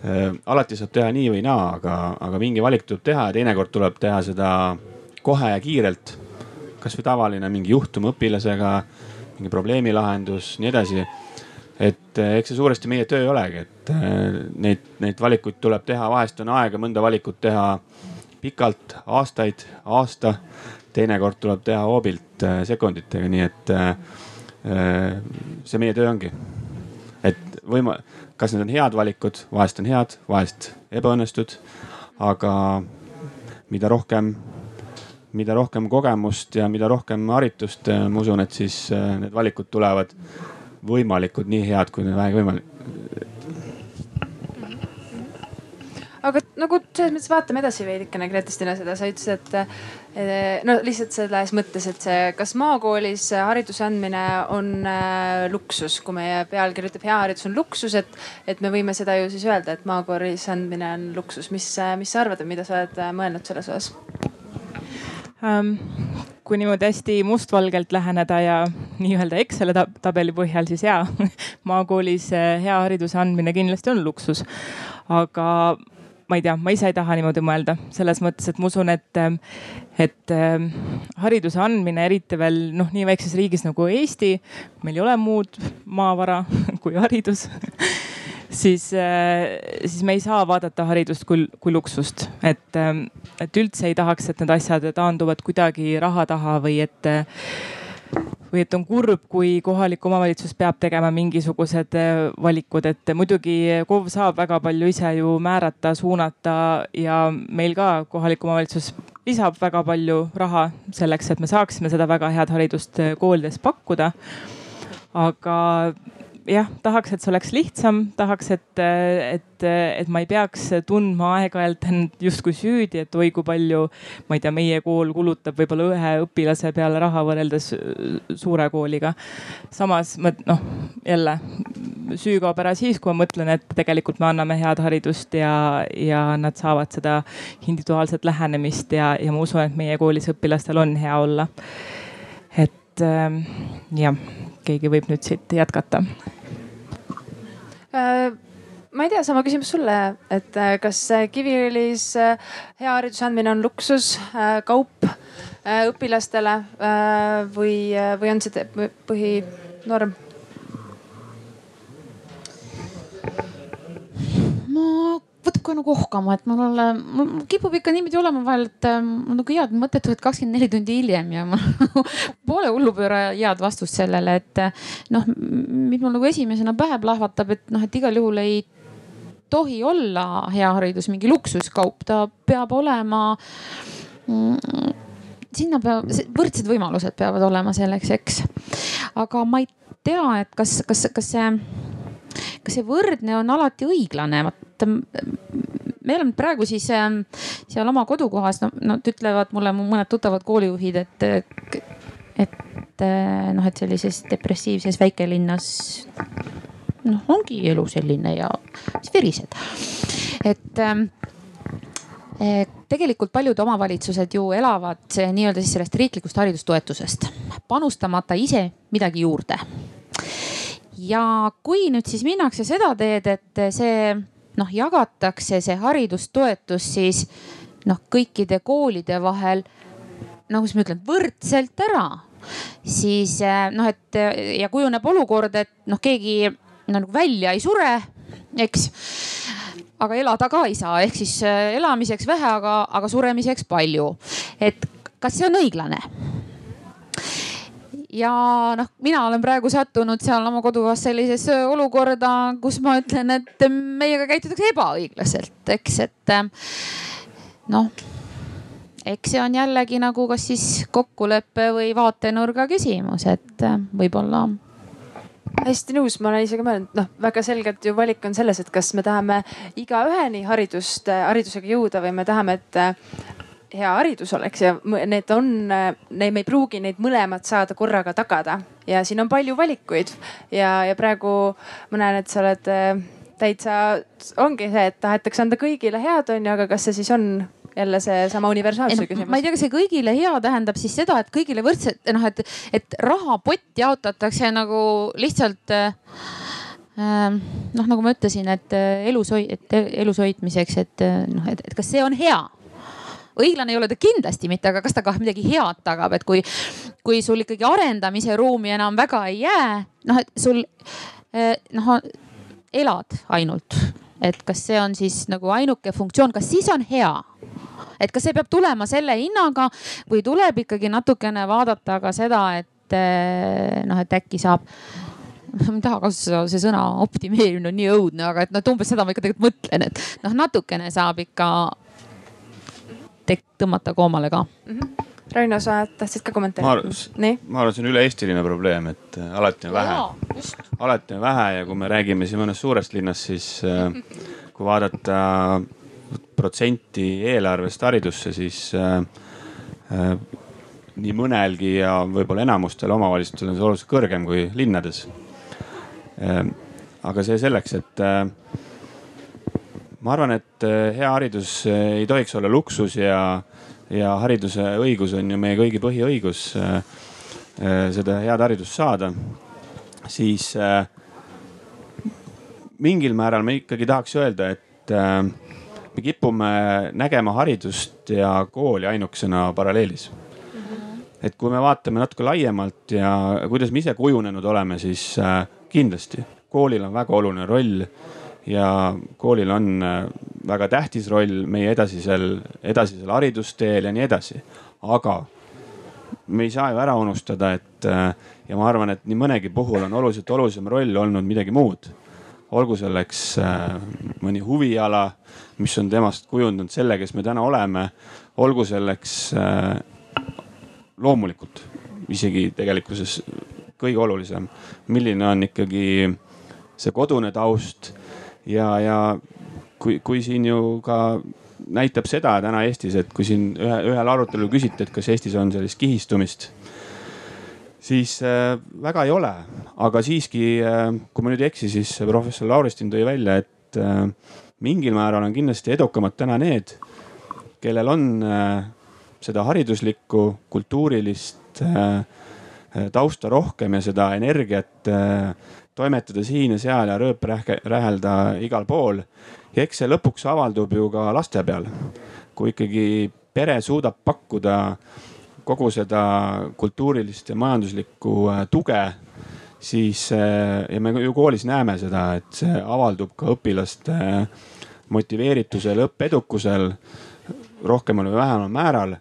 Äh, alati saab teha nii või naa, aga, aga mingi valik tuleb teha ja teinekord tuleb teha seda kohe ja kiirelt. kasvõi tavaline mingi juhtum õpilasega, mingi probleemi lahendus, nii edasi. et eh, eks see suuresti meie töö olegi, et eh, neid, neid valikuid tuleb teha, vahest on aega mõnda valikut teha pikalt, aastaid, aasta. Teinekord tuleb teha hoobilt eh, sekunditega, nii et see meie töö ongi. et võima-, kas need on head valikud, vahest on head, vahest ebaõnnestud. aga mida rohkem, mida rohkem kogemust ja mida rohkem haritust, ma usun, et siis need valikud tulevad võimalikud nii head, kui vähegi võimalik. aga nagu selles mõttes vaatame edasi veidikene Gretastina seda, sa ütlesid, et no lihtsalt selles mõttes, et see, kas maakoolis hariduse andmine on äh, luksus, kui meie pealkiri ütleb hea haridus on luksus, et, et me võime seda ju siis öelda, et maakoolis andmine on luksus. mis, mis sa arvad, mida sa oled äh, mõelnud selles osas? um, kui niimoodi hästi mustvalgelt läheneda ja nii-öelda Exceli tabeli põhjal, siis jaa, maakoolis hea hariduse andmine kindlasti on luksus. aga ma ei tea, ma ise ei taha niimoodi mõelda selles mõttes, et ma usun, et, et eh, hariduse andmine, eriti veel noh, nii väikses riigis nagu Eesti, meil ei ole muud maavara kui haridus siis, äh, siis me ei saa vaadata haridust kui, kui luksust. et, ähm, et üldse ei tahaks, et need asjad taanduvad kuidagi raha taha või et või et on kurb, kui kohalik omavalitsus peab tegema mingisugused äh, valikud, et muidugi KOV saab väga palju ise ju määrata, suunata ja meil ka kohalik omavalitsus lisab väga palju raha selleks, et me saaksime seda väga head haridust äh, koolides pakkuda. aga jah, tahaks, et see oleks lihtsam, tahaks, et, et, et ma ei peaks tundma aeg-ajalt end justkui süüdi, et oi kui palju, ma ei tea, meie kool kulutab võib-olla ühe õpilase peale raha võrreldes suure kooliga. samas ma noh, jälle süü kaob ära siis, kui ma mõtlen, et tegelikult me anname head haridust ja, ja nad saavad seda individuaalset lähenemist ja, ja ma usun, et meie koolis õpilastel on hea olla. et ähm, jah keegi võib nüüd siit jätkata äh, ma ei tea, sama küsimus sulle, et äh, kas Kiviõlis äh, hea hariduse andmine on luksus, kaup õpilastele või, või on see põhinorm? ma võtab kohe nagu ohkama, et mul mul kipub ikka niimoodi olema vahel, et äh, mul nagu head mõtted tulevad kakskümmend neli tundi hiljem ja mul pole hullupööra head vastust sellele, et noh, mis mul nagu esimesena pähe plahvatab, et noh, et igal juhul ei tohi olla hea haridus mingi luksuskaup, ta peab olema mm, sinna peab, võrdsed võimalused peavad olema selleks, eks. aga ma ei tea, et kas, kas, kas see kas see võrdne on alati õiglane, vot me oleme praegu siis ähm, seal oma kodukohas, no nad ütlevad mulle mõned tuttavad koolijuhid, et, et äh, noh, et sellises depressiivses väikelinnas noh, ongi elu selline ja siis verised. et ähm, tegelikult paljud omavalitsused ju elavad nii-öelda siis sellest riiklikust haridustoetusest, panustamata ise midagi juurde ja kui nüüd siis minnakse seda teed, et see noh, jagatakse see haridustoetus siis noh, kõikide koolide vahel no kuidas ma ütlen, võrdselt ära, siis eh, noh, et ja kujuneb olukord, et noh, keegi no, nagu välja ei sure, eks. aga elada ka ei saa, ehk siis eh, elamiseks vähe, aga, aga suremiseks palju. et kas see on õiglane? Ja noh, mina olen praegu sattunud seal oma kodukohas sellisesse olukorda, kus ma ütlen, et meiega käitutakse ebaõiglaselt, eks, et noh eks see on jällegi nagu kas siis kokkuleppe või vaatenurga küsimus, et võib-olla hästi nõus, ma olen ise ka mõelnud, noh väga selgelt ju valik on selles, et kas me tahame igaüheni haridust, haridusega jõuda või me tahame, et hea haridus oleks ja need on, me ei pruugi neid mõlemat saada korraga tagada. Ja siin on palju valikuid. Ja, ja praegu ma näen, et sa oled äh, täitsa, ongi see, et tahetakse anda kõigile head, on ju, aga kas see siis on jälle seesama universaalsuse küsimus. ma ei tea, kas see kõigile hea tähendab siis seda, et kõigile võrdselt noh, et, et rahapott jaotatakse nagu lihtsalt äh, noh, nagu ma ütlesin, et elus, et elus hoidmiseks, et noh, et kas see on hea õiglane ei ole ta kindlasti mitte, aga kas ta ka midagi head tagab, et kui, kui sul ikkagi arendamise ruumi enam väga ei jää, noh et sul noh elad ainult, et kas see on siis nagu ainuke funktsioon, kas siis on hea? et kas see peab tulema selle hinnaga või tuleb ikkagi natukene vaadata ka seda, et noh, et äkki saab ma ei taha kasutada see sõna optimeerimine on nii õudne, aga et noh, et umbes seda ma ikka tegelikult mõtlen, et noh, natukene saab ikka tõmmata koomale ka mm. -hmm. Raino, sa tahtsid ka kommenteerida? ma arvan, see on üle-eestiline probleem, et äh, alati on vähe. alati on vähe ja kui me räägime siin mõnest suurest linnast, siis äh, kui vaadata protsenti eelarvest haridusse, siis äh, äh, nii mõnelgi ja võib-olla enamustel omavalitsustel on see oluliselt kõrgem kui linnades Ehm, aga see selleks, et äh, ma arvan, et äh, hea haridus äh, ei tohiks olla luksus ja, ja hariduse õigus on ju meie kõigi põhiõigus seda head haridust saada. siis mingil määral me ikkagi tahaks öelda, et me kipume nägema haridust ja kooli ainukesena paralleelis et kui me vaatame natuke laiemalt ja kuidas me ise kujunenud oleme, siis kindlasti, koolil on väga oluline roll ja koolil on äh, väga tähtis roll meie edasisel, edasisel haridusteel ja nii edasi. aga me ei saa ju ära unustada, et äh, ja ma arvan, et nii mõnegi puhul on oluliselt olulisem roll olnud midagi muud. olgu selleks äh, mõni huviala, mis on temast kujundanud selle, kes me täna oleme. olgu selleks loomulikult isegi tegelikkuses kõige olulisem, milline on ikkagi see kodune taust ja, ja kui, kui siin ju ka näitab seda täna Eestis, et kui siin ühe, ühel arutelul küsiti, et kas Eestis on sellist kihistumist, siis äh, väga ei ole, aga siiski äh,, kui ma nüüd ei eksi, siis professor Lauristin tõi välja, et äh, mingil määral on kindlasti edukamad täna need, kellel on äh, seda hariduslikku, kultuurilist äh, Äh, tausta rohkem ja seda energiat äh, toimetada siin ja seal ja rööprähelda igal pool. ja eks see lõpuks avaldub ju ka laste peal. kui ikkagi pere suudab pakkuda kogu seda kultuurilist ja majanduslikku äh, tuge, siis ja me ju koolis näeme seda, et see avaldub ka õpilaste motiveeritusel, õppeedukusel rohkemal või vähemal määral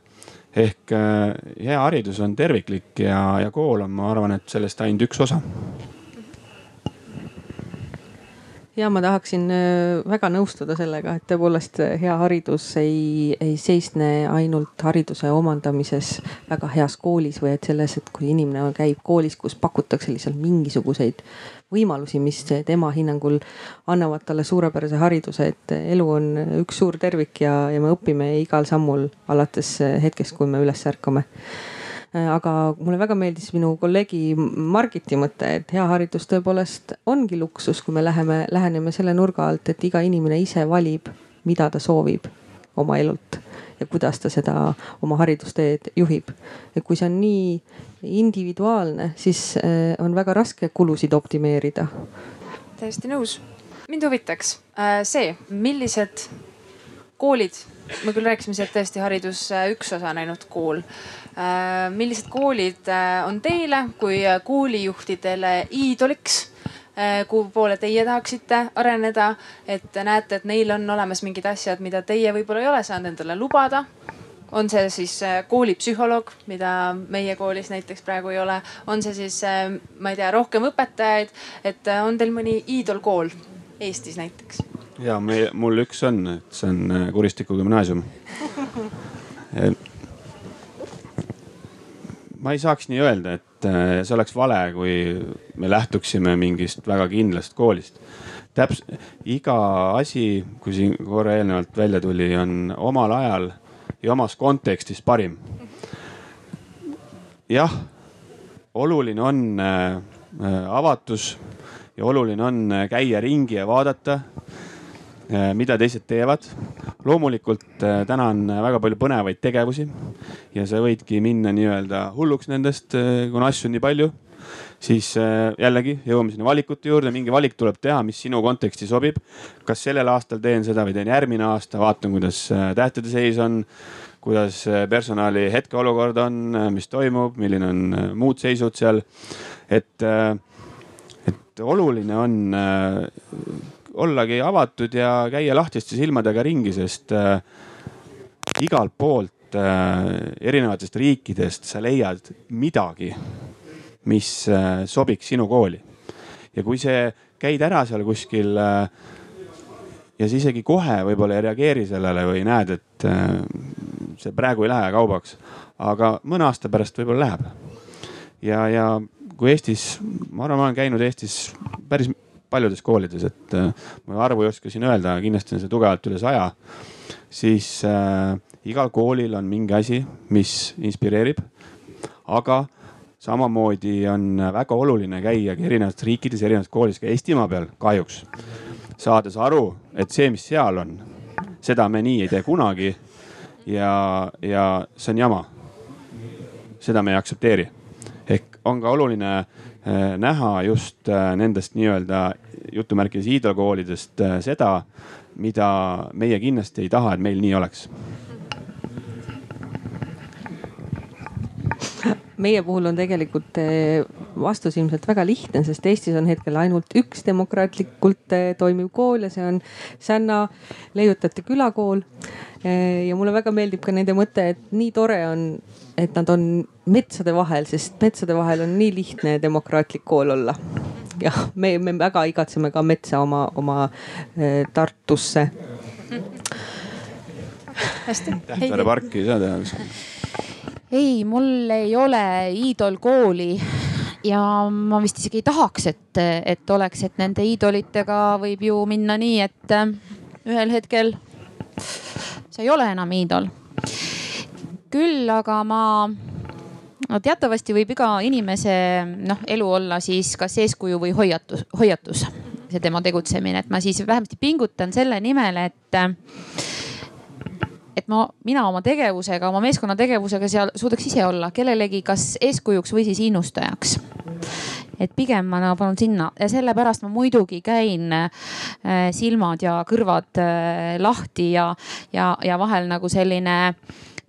ehk äh, hea haridus on terviklik ja, ja kool on, ma arvan, et sellest ainult üks osa ja ma tahaksin äh, väga nõustuda sellega, et tõepoolest äh, hea haridus ei, ei seisne ainult hariduse omandamises väga heas koolis või et selles, et kui inimene käib koolis, kus pakutakse lihtsalt mingisuguseid võimalusi, mis tema hinnangul annavad talle suurepärase hariduse, et elu on üks suur tervik ja, ja me õpime igal sammul alates hetkest, kui me üles ärkame aga mulle väga meeldis minu kolleegi Margiti mõte, et hea haridus tõepoolest ongi luksus, kui me läheme, läheneme selle nurga alt, et iga inimene ise valib, mida ta soovib oma elult ja kuidas ta seda oma haridusteed juhib. et kui see on nii individuaalne, siis äh, on väga raske kulusid optimeerida. täiesti nõus. mind huvitaks äh, see, millised koolid, me küll rääkisime sealt tõesti haridus äh, üks osa on ainult kool. Millised koolid on teile kui koolijuhtidele iidoliks? kuhu poole teie tahaksite areneda, et näete, et neil on olemas mingid asjad, mida teie võib-olla ei ole saanud endale lubada on see siis äh, koolipsühholoog, mida meie koolis näiteks praegu ei ole, on see siis, äh, ma ei tea, rohkem õpetajaid, et äh, on teil mõni iidolkool Eestis näiteks? ja me, mul üks on, et see on Kuristiku gümnaasium ma ei saaks nii öelda, et see oleks vale, kui me lähtuksime mingist väga kindlast koolist. täpselt iga asi, kui siin korra eelnevalt välja tuli, on omal ajal ja omas kontekstis parim. jah, oluline on äh, avatus ja oluline on äh, käia ringi ja vaadata, äh, mida teised teevad. loomulikult täna on väga palju põnevaid tegevusi ja sa võidki minna nii-öelda hulluks nendest, kuna asju on nii palju siis jällegi jõuame sinna valikute juurde, mingi valik tuleb teha, mis sinu konteksti sobib. kas sellel aastal teen seda või teen järgmine aasta, vaatan, kuidas tähtede seis on kuidas äh, personali hetkeolukord on, äh, mis toimub, milline on äh, muud seisud seal. et et oluline on ollagi avatud ja käia lahtiste silmadega ringi, sest igalt poolt erinevatest riikidest sa leiad midagi, mis sobiks sinu kooli. ja kui see käid ära seal kuskil äh, ja sa isegi kohe võib-olla ei reageeri sellele või näed, et äh, see praegu ei lähe kaubaks, aga mõne aasta pärast võib-olla läheb. ja, ja kui Eestis, ma arvan, ma olen käinud Eestis päris paljudes koolides, et äh, ma arvu ei oska siin öelda, kindlasti on see tugevalt üle saja. siis äh, igal koolil on mingi asi, mis inspireerib. aga samamoodi on väga oluline käia erinevates riikides, erinevates koolides ka Eestimaa peal kahjuks. saades aru, et see, mis seal on, seda me nii ei tee kunagi. ja, ja see on jama. seda me ei aktsepteeri. ehk on ka oluline näha just äh, nendest nii-öelda jutumärkides hiidlakoolidest äh, seda, mida meie kindlasti ei taha, et meil nii oleks meie puhul on tegelikult vastus ilmselt väga lihtne, sest Eestis on hetkel ainult üks demokraatlikult toimiv kool ja see on Sänna leiutajate külakool. Ja mulle väga meeldib ka nende mõte, et nii tore on, et nad on metsade vahel, sest metsade vahel on nii lihtne demokraatlik kool olla. jah, me, me väga igatseme ka metsa oma, oma Tartusse. hästi. Tähtvere parki ei saa teha ei, mul ei ole iidolkooli ja ma vist isegi ei tahaks, et, et oleks, et nende iidolitega võib ju minna nii, et äh, ühel hetkel sa ei ole enam iidol. Küll aga ma no teatavasti võib iga inimese noh, elu olla siis kas eeskuju või hoiatus, hoiatus, see tema tegutsemine, et ma siis vähemasti pingutan selle nimel, et et ma, mina oma tegevusega, oma meeskonna tegevusega seal suudaks ise olla kellelegi kas eeskujuks või siis innustajaks. Et pigem ma no, palun sinna. Ja sellepärast ma muidugi käin äh, silmad ja kõrvad äh, lahti ja, ja, ja vahel nagu selline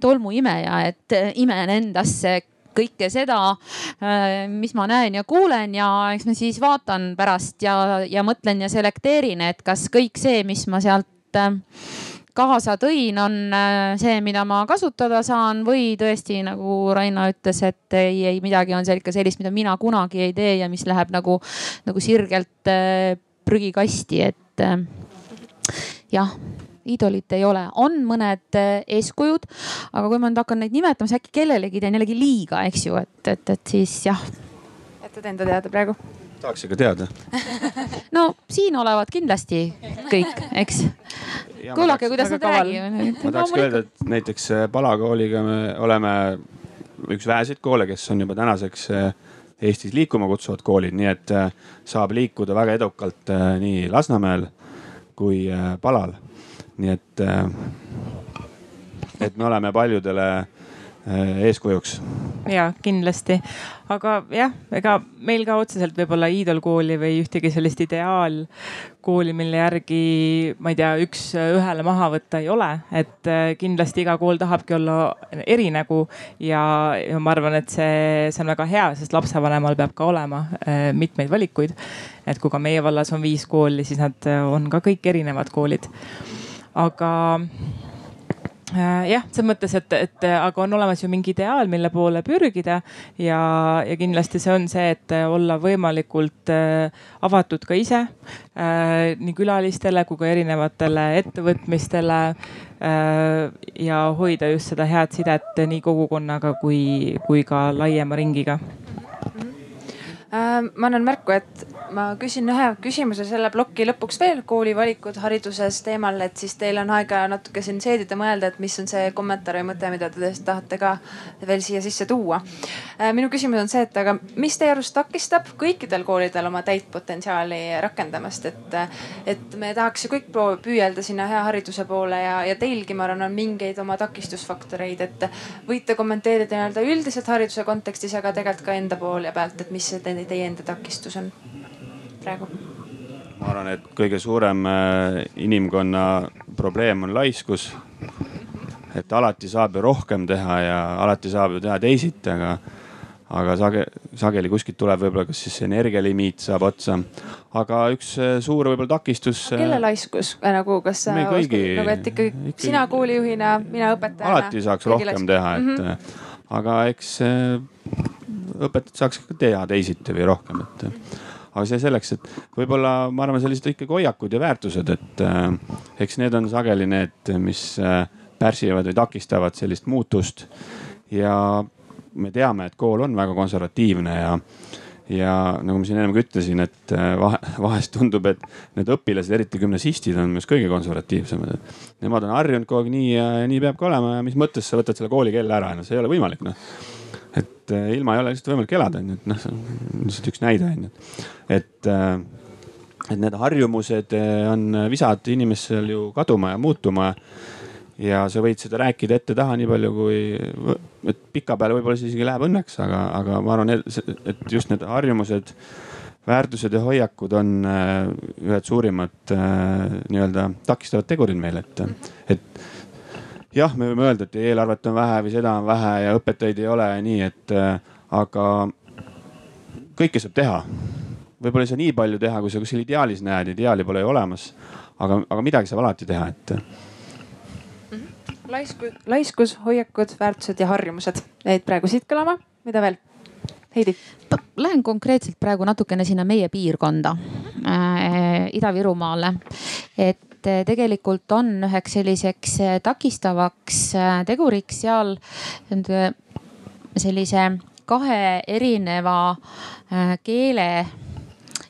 tolmuimeja, et äh, imen endasse kõike seda, äh, mis ma näen ja kuulen ja eks ma siis vaatan pärast ja, ja mõtlen ja selekteerin, et kas kõik see, mis ma sealt äh, kaasa tõin, on see, mida ma kasutada saan või tõesti nagu Raina ütles, et ei, ei midagi on seal ikka sellist, mida mina kunagi ei tee ja mis läheb nagu, nagu sirgelt prügikasti, et jah iidolit ei ole, on mõned eeskujud, aga kui ma nüüd hakkan neid nimetama, siis äkki kellelegi teen jällegi liiga, eks ju, et, et, et siis jah. jätad enda teada praegu? tahaks ikka teada no siin olevat kindlasti kõik, eks kuulake, kuidas nad räägivad. ma tahaks ka öelda, et näiteks äh, Pala kooliga me oleme üks väheseid koole, kes on juba tänaseks äh, Eestis liikuma kutsuvad koolid, nii et äh, saab liikuda väga edukalt nii Lasnamäel kui Palal. Nii et, et me oleme paljudele Äh, eeskujuks. ja kindlasti, aga jah, ega meil ka otseselt võib-olla iidolkooli või ühtegi sellist ideaalkooli, mille järgi ma ei tea, üks-ühele maha võtta ei ole, et äh, kindlasti iga kool tahabki olla erinägu ja, ja ma arvan, et see, see on väga hea, sest lapsevanemal peab ka olema äh, mitmeid valikuid. et kui ka meie vallas on viis kooli, siis nad on ka kõik erinevad koolid. Aga Äh, jah, selles mõttes, et, et aga on olemas ju mingi ideaal, mille poole pürgida ja, ja kindlasti see on see, et olla võimalikult äh, avatud ka ise äh, nii külalistele kui ka erinevatele ettevõtmistele ja hoida just seda head sidet nii kogukonnaga kui, kui ka laiema ringiga. Ma annan märku, et ma küsin ühe küsimuse selle ploki lõpuks veel koolivalikud hariduses teemal, et siis teil on aega natuke siin seedida, mõelda, et mis on see kommentaar või mõte, mida te tõesti tahate ka veel siia sisse tuua. Äh, minu küsimus on see, et aga mis teie arust takistab kõikidel koolidel oma täit potentsiaali rakendamast, et, et me tahaks ju kõik püüelda sinna hea hariduse poole ja, ja teilgi, ma arvan, on mingeid oma takistusfaktoreid, et võite kommenteerida nii-öelda üldiselt hariduse kontekstis, aga tegelikult ka enda poole pealt, et mis see teie enda takistus on praegu? ma arvan, et kõige suurem äh, inimkonna probleem on laiskus. et alati saab ju rohkem teha ja alati saab ju teha teisiti, aga, aga sage, sageli kuskilt tuleb võib-olla, kas siis energialimiit saab otsa. aga üks äh, suur võib-olla takistus. kelle laiskus nagu, kas me kõigi. nagu, et ikkagi, ikkagi sina koolijuhina, mina õpetajana. alati saaks rohkem laiskus. teha, et mm -hmm. aga eks õpetajad saaks ka teha teisiti või rohkem, et aga see selleks, et võib-olla ma arvan, sellised ikkagi hoiakud ja väärtused, et äh, eks need on sageli need, mis äh, pärsivad või takistavad sellist muutust. ja me teame, et kool on väga konservatiivne ja, ja nagu ma siin ennem ka ütlesin, et äh, vahe, vahest tundub, et need õpilased, eriti gümnasistid on just kõige konservatiivsemad. Nemad on harjunud kogu aeg nii ja, ja nii peab ka olema ja mis mõttes sa võtad selle koolikella ära, no see ei ole võimalik noh. Et äh, ilma ei ole lihtsalt võimalik elada, onju, et noh, see on lihtsalt üks näide onju, et äh, et need harjumused on visad inimestel ju kaduma ja muutuma ja sa võid seda rääkida ette-taha nii palju kui, et pikapeale võib-olla see isegi läheb õnneks, aga, aga ma arvan, et just need harjumused, väärtused ja hoiakud on äh, ühed suurimad äh, nii-öelda takistavad tegurid meil, et, et jah, me võime öelda, et eelarvet on vähe või seda on vähe ja õpetajaid ei ole ja nii, et äh, aga kõike saab teha. võib-olla ei saa nii palju teha, kui sa kuskil ideaalis näed, ideaali pole ju olemas. aga, aga midagi saab alati teha, et laiskus, laiskus, hoiakud, väärtused ja harjumused jäid praegu siit kõlama, mida veel? Heidi. Lähen konkreetselt praegu natukene sinna meie piirkonda äh,, Ida-Virumaale. et äh, tegelikult on üheks selliseks äh, takistavaks äh, teguriks seal sellise kahe erineva keele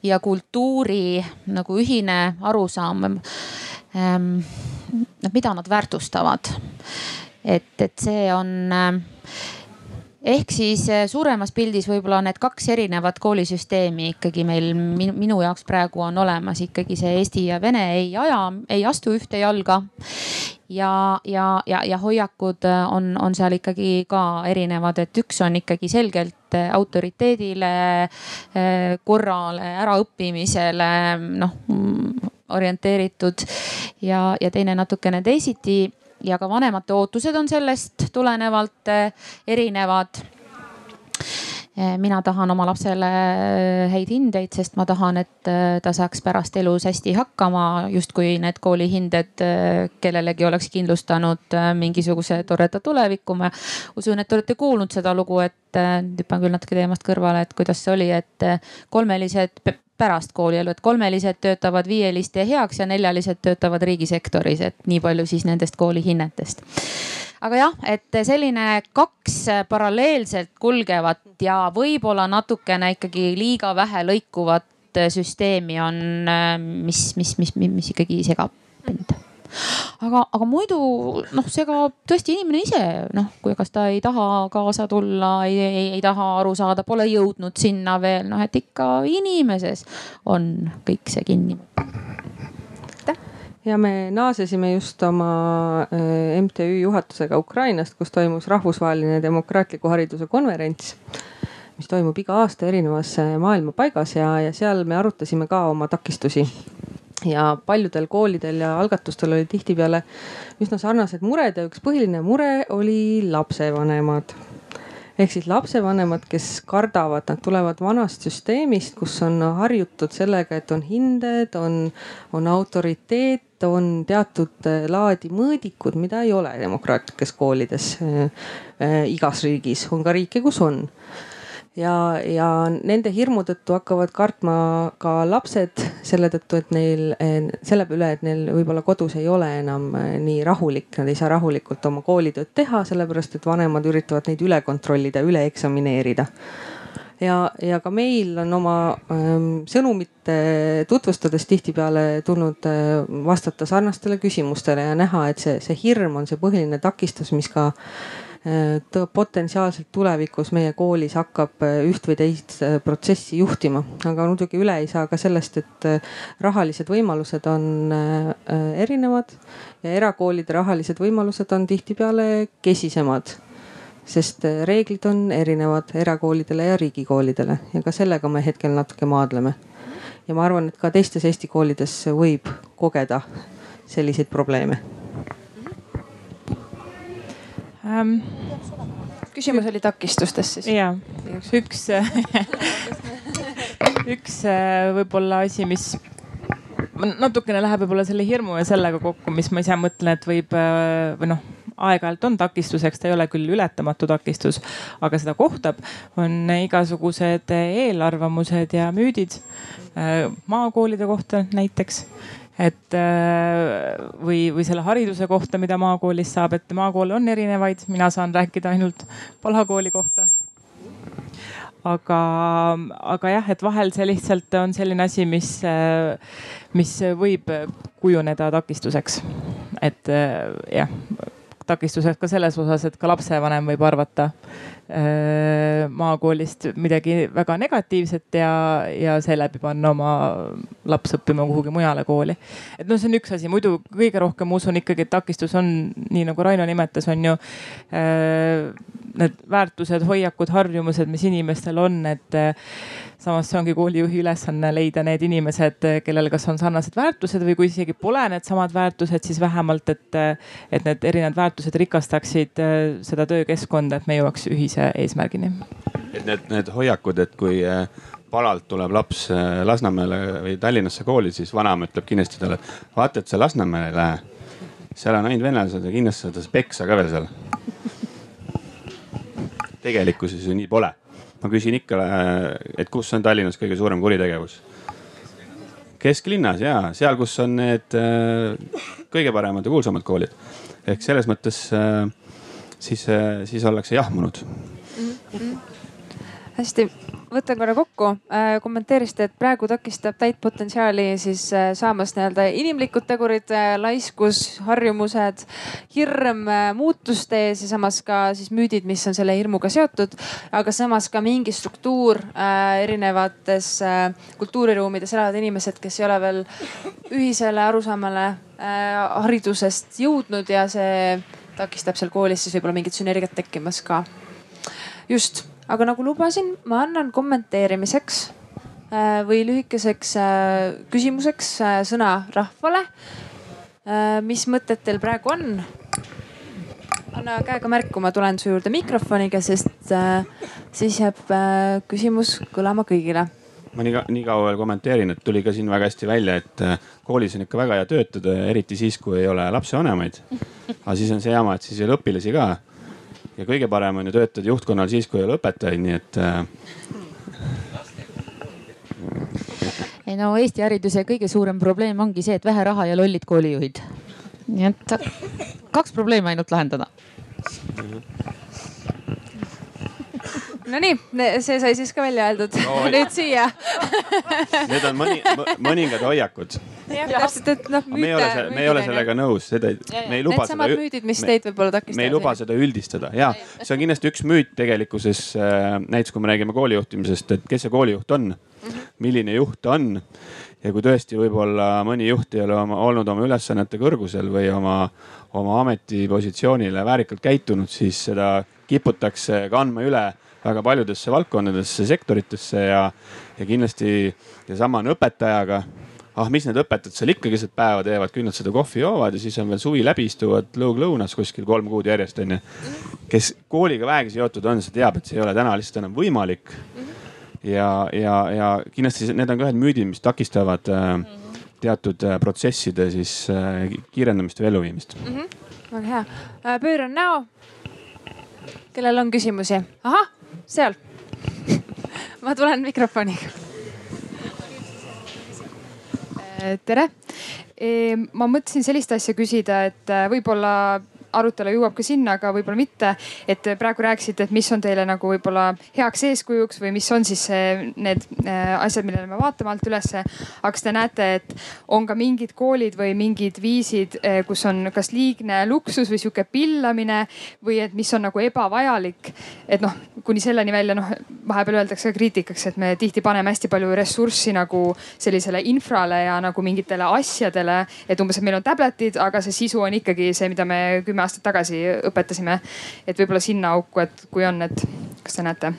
ja kultuuri nagu ühine arusaam ähm, noh, mida nad väärtustavad. et, et see on ehk siis äh, suuremas pildis võib-olla need kaks erinevat koolisüsteemi ikkagi meil minu, jaoks praegu on olemas. Ikkagi see eesti ja vene ei aja, ei astu ühte jalga. ja, ja, ja, ja hoiakud äh, on, on seal ikkagi ka erinevad, et üks on ikkagi selgelt autoriteedile, korrale, äraõppimisele, noh orienteeritud. Ja, ja teine natukene teisiti ja ka vanemate ootused on sellest tulenevalt eh, erinevad eh, mina tahan oma lapsele eh, häid hindeid, sest ma tahan, et ta saaks pärast elus hästi hakkama, justkui need koolihinded kellelegi oleks kindlustanud mingisuguse toreda tuleviku. ma usun, et te olete kuulnud seda lugu, et hüppan küll natuke teemast kõrvale, et kuidas see oli, et kolmelised pärast koolielu, et kolmelised töötavad viieliste heaks ja neljalised töötavad riigisektoris, et nii palju siis nendest koolihinnetest. aga jah, et selline kaks paralleelselt kulgevat ja võib-olla natukene ikkagi liiga vähe lõikuvat süsteemi on, mis, mis, mis, mis ikkagi segab mind aga, aga muidu noh, seega tõesti inimene ise noh, kui kas ta ei taha kaasa tulla, ei, ei, ei taha aru saada, pole jõudnud sinna veel, noh et ikka inimeses on kõik see kinni. Ja me naasesime just oma äh, MTÜ juhatusega Ukrainast, kus toimus rahvusvaheline demokraatliku hariduse konverents, mis toimub iga aasta erinevas äh, maailma paigas ja, ja seal me arutasime ka oma takistusi ja paljudel koolidel ja algatustel oli tihtipeale üsna sarnased mured ja üks põhiline mure oli lapsevanemad. Ehk siis lapsevanemad, kes kardavad, nad tulevad vanast süsteemist, kus on harjutud sellega, et on hinded, on, on autoriteet, on teatud laadi mõõdikud, mida ei ole demokraatlikes koolides äh, igas riigis, on ka riike, kus on ja, ja nende hirmu tõttu hakkavad kartma ka lapsed selle tõttu, et neil, selle üle, et neil võib-olla kodus ei ole enam eh, nii rahulik, nad ei saa rahulikult oma koolitööd teha, sellepärast et vanemad üritavad neid üle kontrollida, üle eksamineerida. Ja, ja ka meil on oma ähm, sõnumit tutvustades tihtipeale tulnud äh, vastata sarnastele küsimustele ja näha, et see, see hirm on see põhiline takistus, mis ka potentsiaalselt tulevikus meie koolis hakkab äh, üht või teist äh, protsessi juhtima. aga muidugi üle ei saa ka sellest, et äh, rahalised võimalused on erinevad ja erakoolide rahalised võimalused on tihtipeale kesisemad sest reeglid on erinevad erakoolidele ja riigikoolidele ja ka sellega me hetkel natuke maadleme. ja ma arvan, et ka teistes Eesti koolides võib kogeda selliseid probleeme ähm,. küsimus oli takistustes siis? ja, üks üks äh, võib-olla asi, mis natukene läheb võib-olla selle hirmu ja sellega kokku, mis ma ise mõtlen, et võib äh, või noh, aeg-ajalt on takistuseks, ta ei ole küll ületamatu takistus, aga seda kohtab, on igasugused eelarvamused ja müüdid äh, maakoolide kohta näiteks et või, või selle hariduse kohta, mida maakoolis saab, et maakoole on erinevaid, mina saan rääkida ainult Pala kooli kohta aga, aga jah, et vahel see lihtsalt on selline asi, mis, mis võib kujuneda takistuseks. et jah, takistuseks ka selles osas, et ka lapsevanem võib arvata äh, maakoolist midagi väga negatiivset ja, ja seeläbi panna oma laps õppima kuhugi mujale kooli. et noh, see on üks asi, muidu kõige rohkem ma usun ikkagi, et takistus on nii nagu Raino nimetas, on ju äh, need väärtused, hoiakud, harjumused, mis inimestel on, et samas see ongi koolijuhi ülesanne leida need inimesed, kellel kas on sarnased väärtused või kui isegi pole needsamad väärtused, siis vähemalt, et, et need erinevad väärtused rikastaksid äh, seda töökeskkonda, et me jõuaks ühise eesmärgini. et need, need hoiakud, et kui Palalt tuleb laps Lasnamäele või Tallinnasse kooli, siis vanaema ütleb kindlasti talle, vaata, et sa Lasnamäele ei lähe. seal on ainult venelased ja kindlasti saad peksa ka veel seal. tegelikkuses ju nii pole ma küsin ikka, et kus on Tallinnas kõige suurem kuritegevus? kesklinnas ja seal, kus on need äh, kõige paremad ja kuulsamad koolid. ehk selles mõttes äh, siis, äh, siis ollakse jahmunud mm. -hmm. Hästi võtan korra kokku. Äh, kommenteerisite, et praegu takistab täit potentsiaali siis äh, saamast nii-öelda inimlikud tegurid, äh, laiskus, harjumused, hirm muutuste ees ja samas ka siis müüdid, mis on selle hirmuga seotud. aga samas ka mingi struktuur erinevates kultuuriruumides elavad inimesed, kes ei ole veel ühisele arusaamale haridusest jõudnud ja see takistab seal koolis siis võib-olla mingit sünergiat tekkimas ka. just aga nagu lubasin, ma annan kommenteerimiseks äh, või lühikeseks äh, küsimuseks äh, sõna rahvale. mis mõtted teil praegu on? anna käega märku, ma tulen su juurde mikrofoniga, sest siis jääb küsimus kõlama kõigile ma nii, nii kaua veel kommenteerin, et tuli ka siin väga hästi välja, et koolis on ikka väga hea töötada, eriti siis, kui ei ole lapsevanemaid. aga siis on see jama, et siis ei ole õpilasi ka ja kõige parem on ju töötada juhtkonnal siis, kui ei ole õpetajaid, nii et äh.... ei no Eesti hariduse kõige suurem probleem ongi see, et vähe raha ja lollid koolijuhid. nii et kaks probleemi ainult lahendada Nonii, see sai siis ka välja öeldud no,. nüüd siia Need on mõni, mõningad hoiakud. jah, täpselt, et noh. me ei ole, me ei ole sellega nõus, seda, me ei luba Need seda. Needsamad müüdid, mis me, teid võib-olla takistavad. me ei luba seda üldistada ja see on kindlasti üks müüt tegelikkuses äh,. näiteks kui me räägime koolijuhtimisest, et kes see koolijuht on, mhm. milline juht ta on ja kui tõesti võib-olla mõni juht ei ole oma, olnud oma ülesannete kõrgusel või oma, oma ametipositsioonile väärikalt käitunud, siis seda kiputakse kandma üle väga paljudesse valdkondadesse, sektoritesse ja, ja kindlasti ja sama on õpetajaga ah, mis need õpetajad seal ikka keset päeva teevad, küll nad seda kohvi joovad ja siis on veel suvi läbi, istuvad lõug-lõunas kuskil kolm kuud järjest onju. kes kooliga vähegi seotud on, see teab, et see ei ole täna lihtsalt enam võimalik. ja, ja, ja kindlasti need on ka ühed müüdid, mis takistavad äh, teatud äh, protsesside siis äh, kiirendamist või elluviimist mm. -hmm. väga hea, äh, pööran näo. kellel on küsimusi? ahah seal ma tulen mikrofoniga. tere, ma mõtlesin sellist asja küsida, et äh, võib-olla arutelu jõuab ka sinna, aga võib-olla mitte. et praegu rääkisite, et mis on teile nagu võib-olla heaks eeskujuks või mis on siis need äh, asjad, millele me vaatame alt ülesse. aga kas te näete, et on ka mingid koolid või mingid viisid, äh, kus on kas liigne luksus või sihuke pillamine või et mis on nagu ebavajalik. et noh, kuni selleni välja, noh vahepeal öeldakse kriitikaks, et me tihti paneme hästi palju ressurssi nagu sellisele infrale ja nagu mingitele asjadele. et umbes, et meil on tabletid, aga see sisu on ikkagi see, mida me kümme aastat tagasi õpetasime. et võib-olla sinna auku, et kui on, et kas te näete?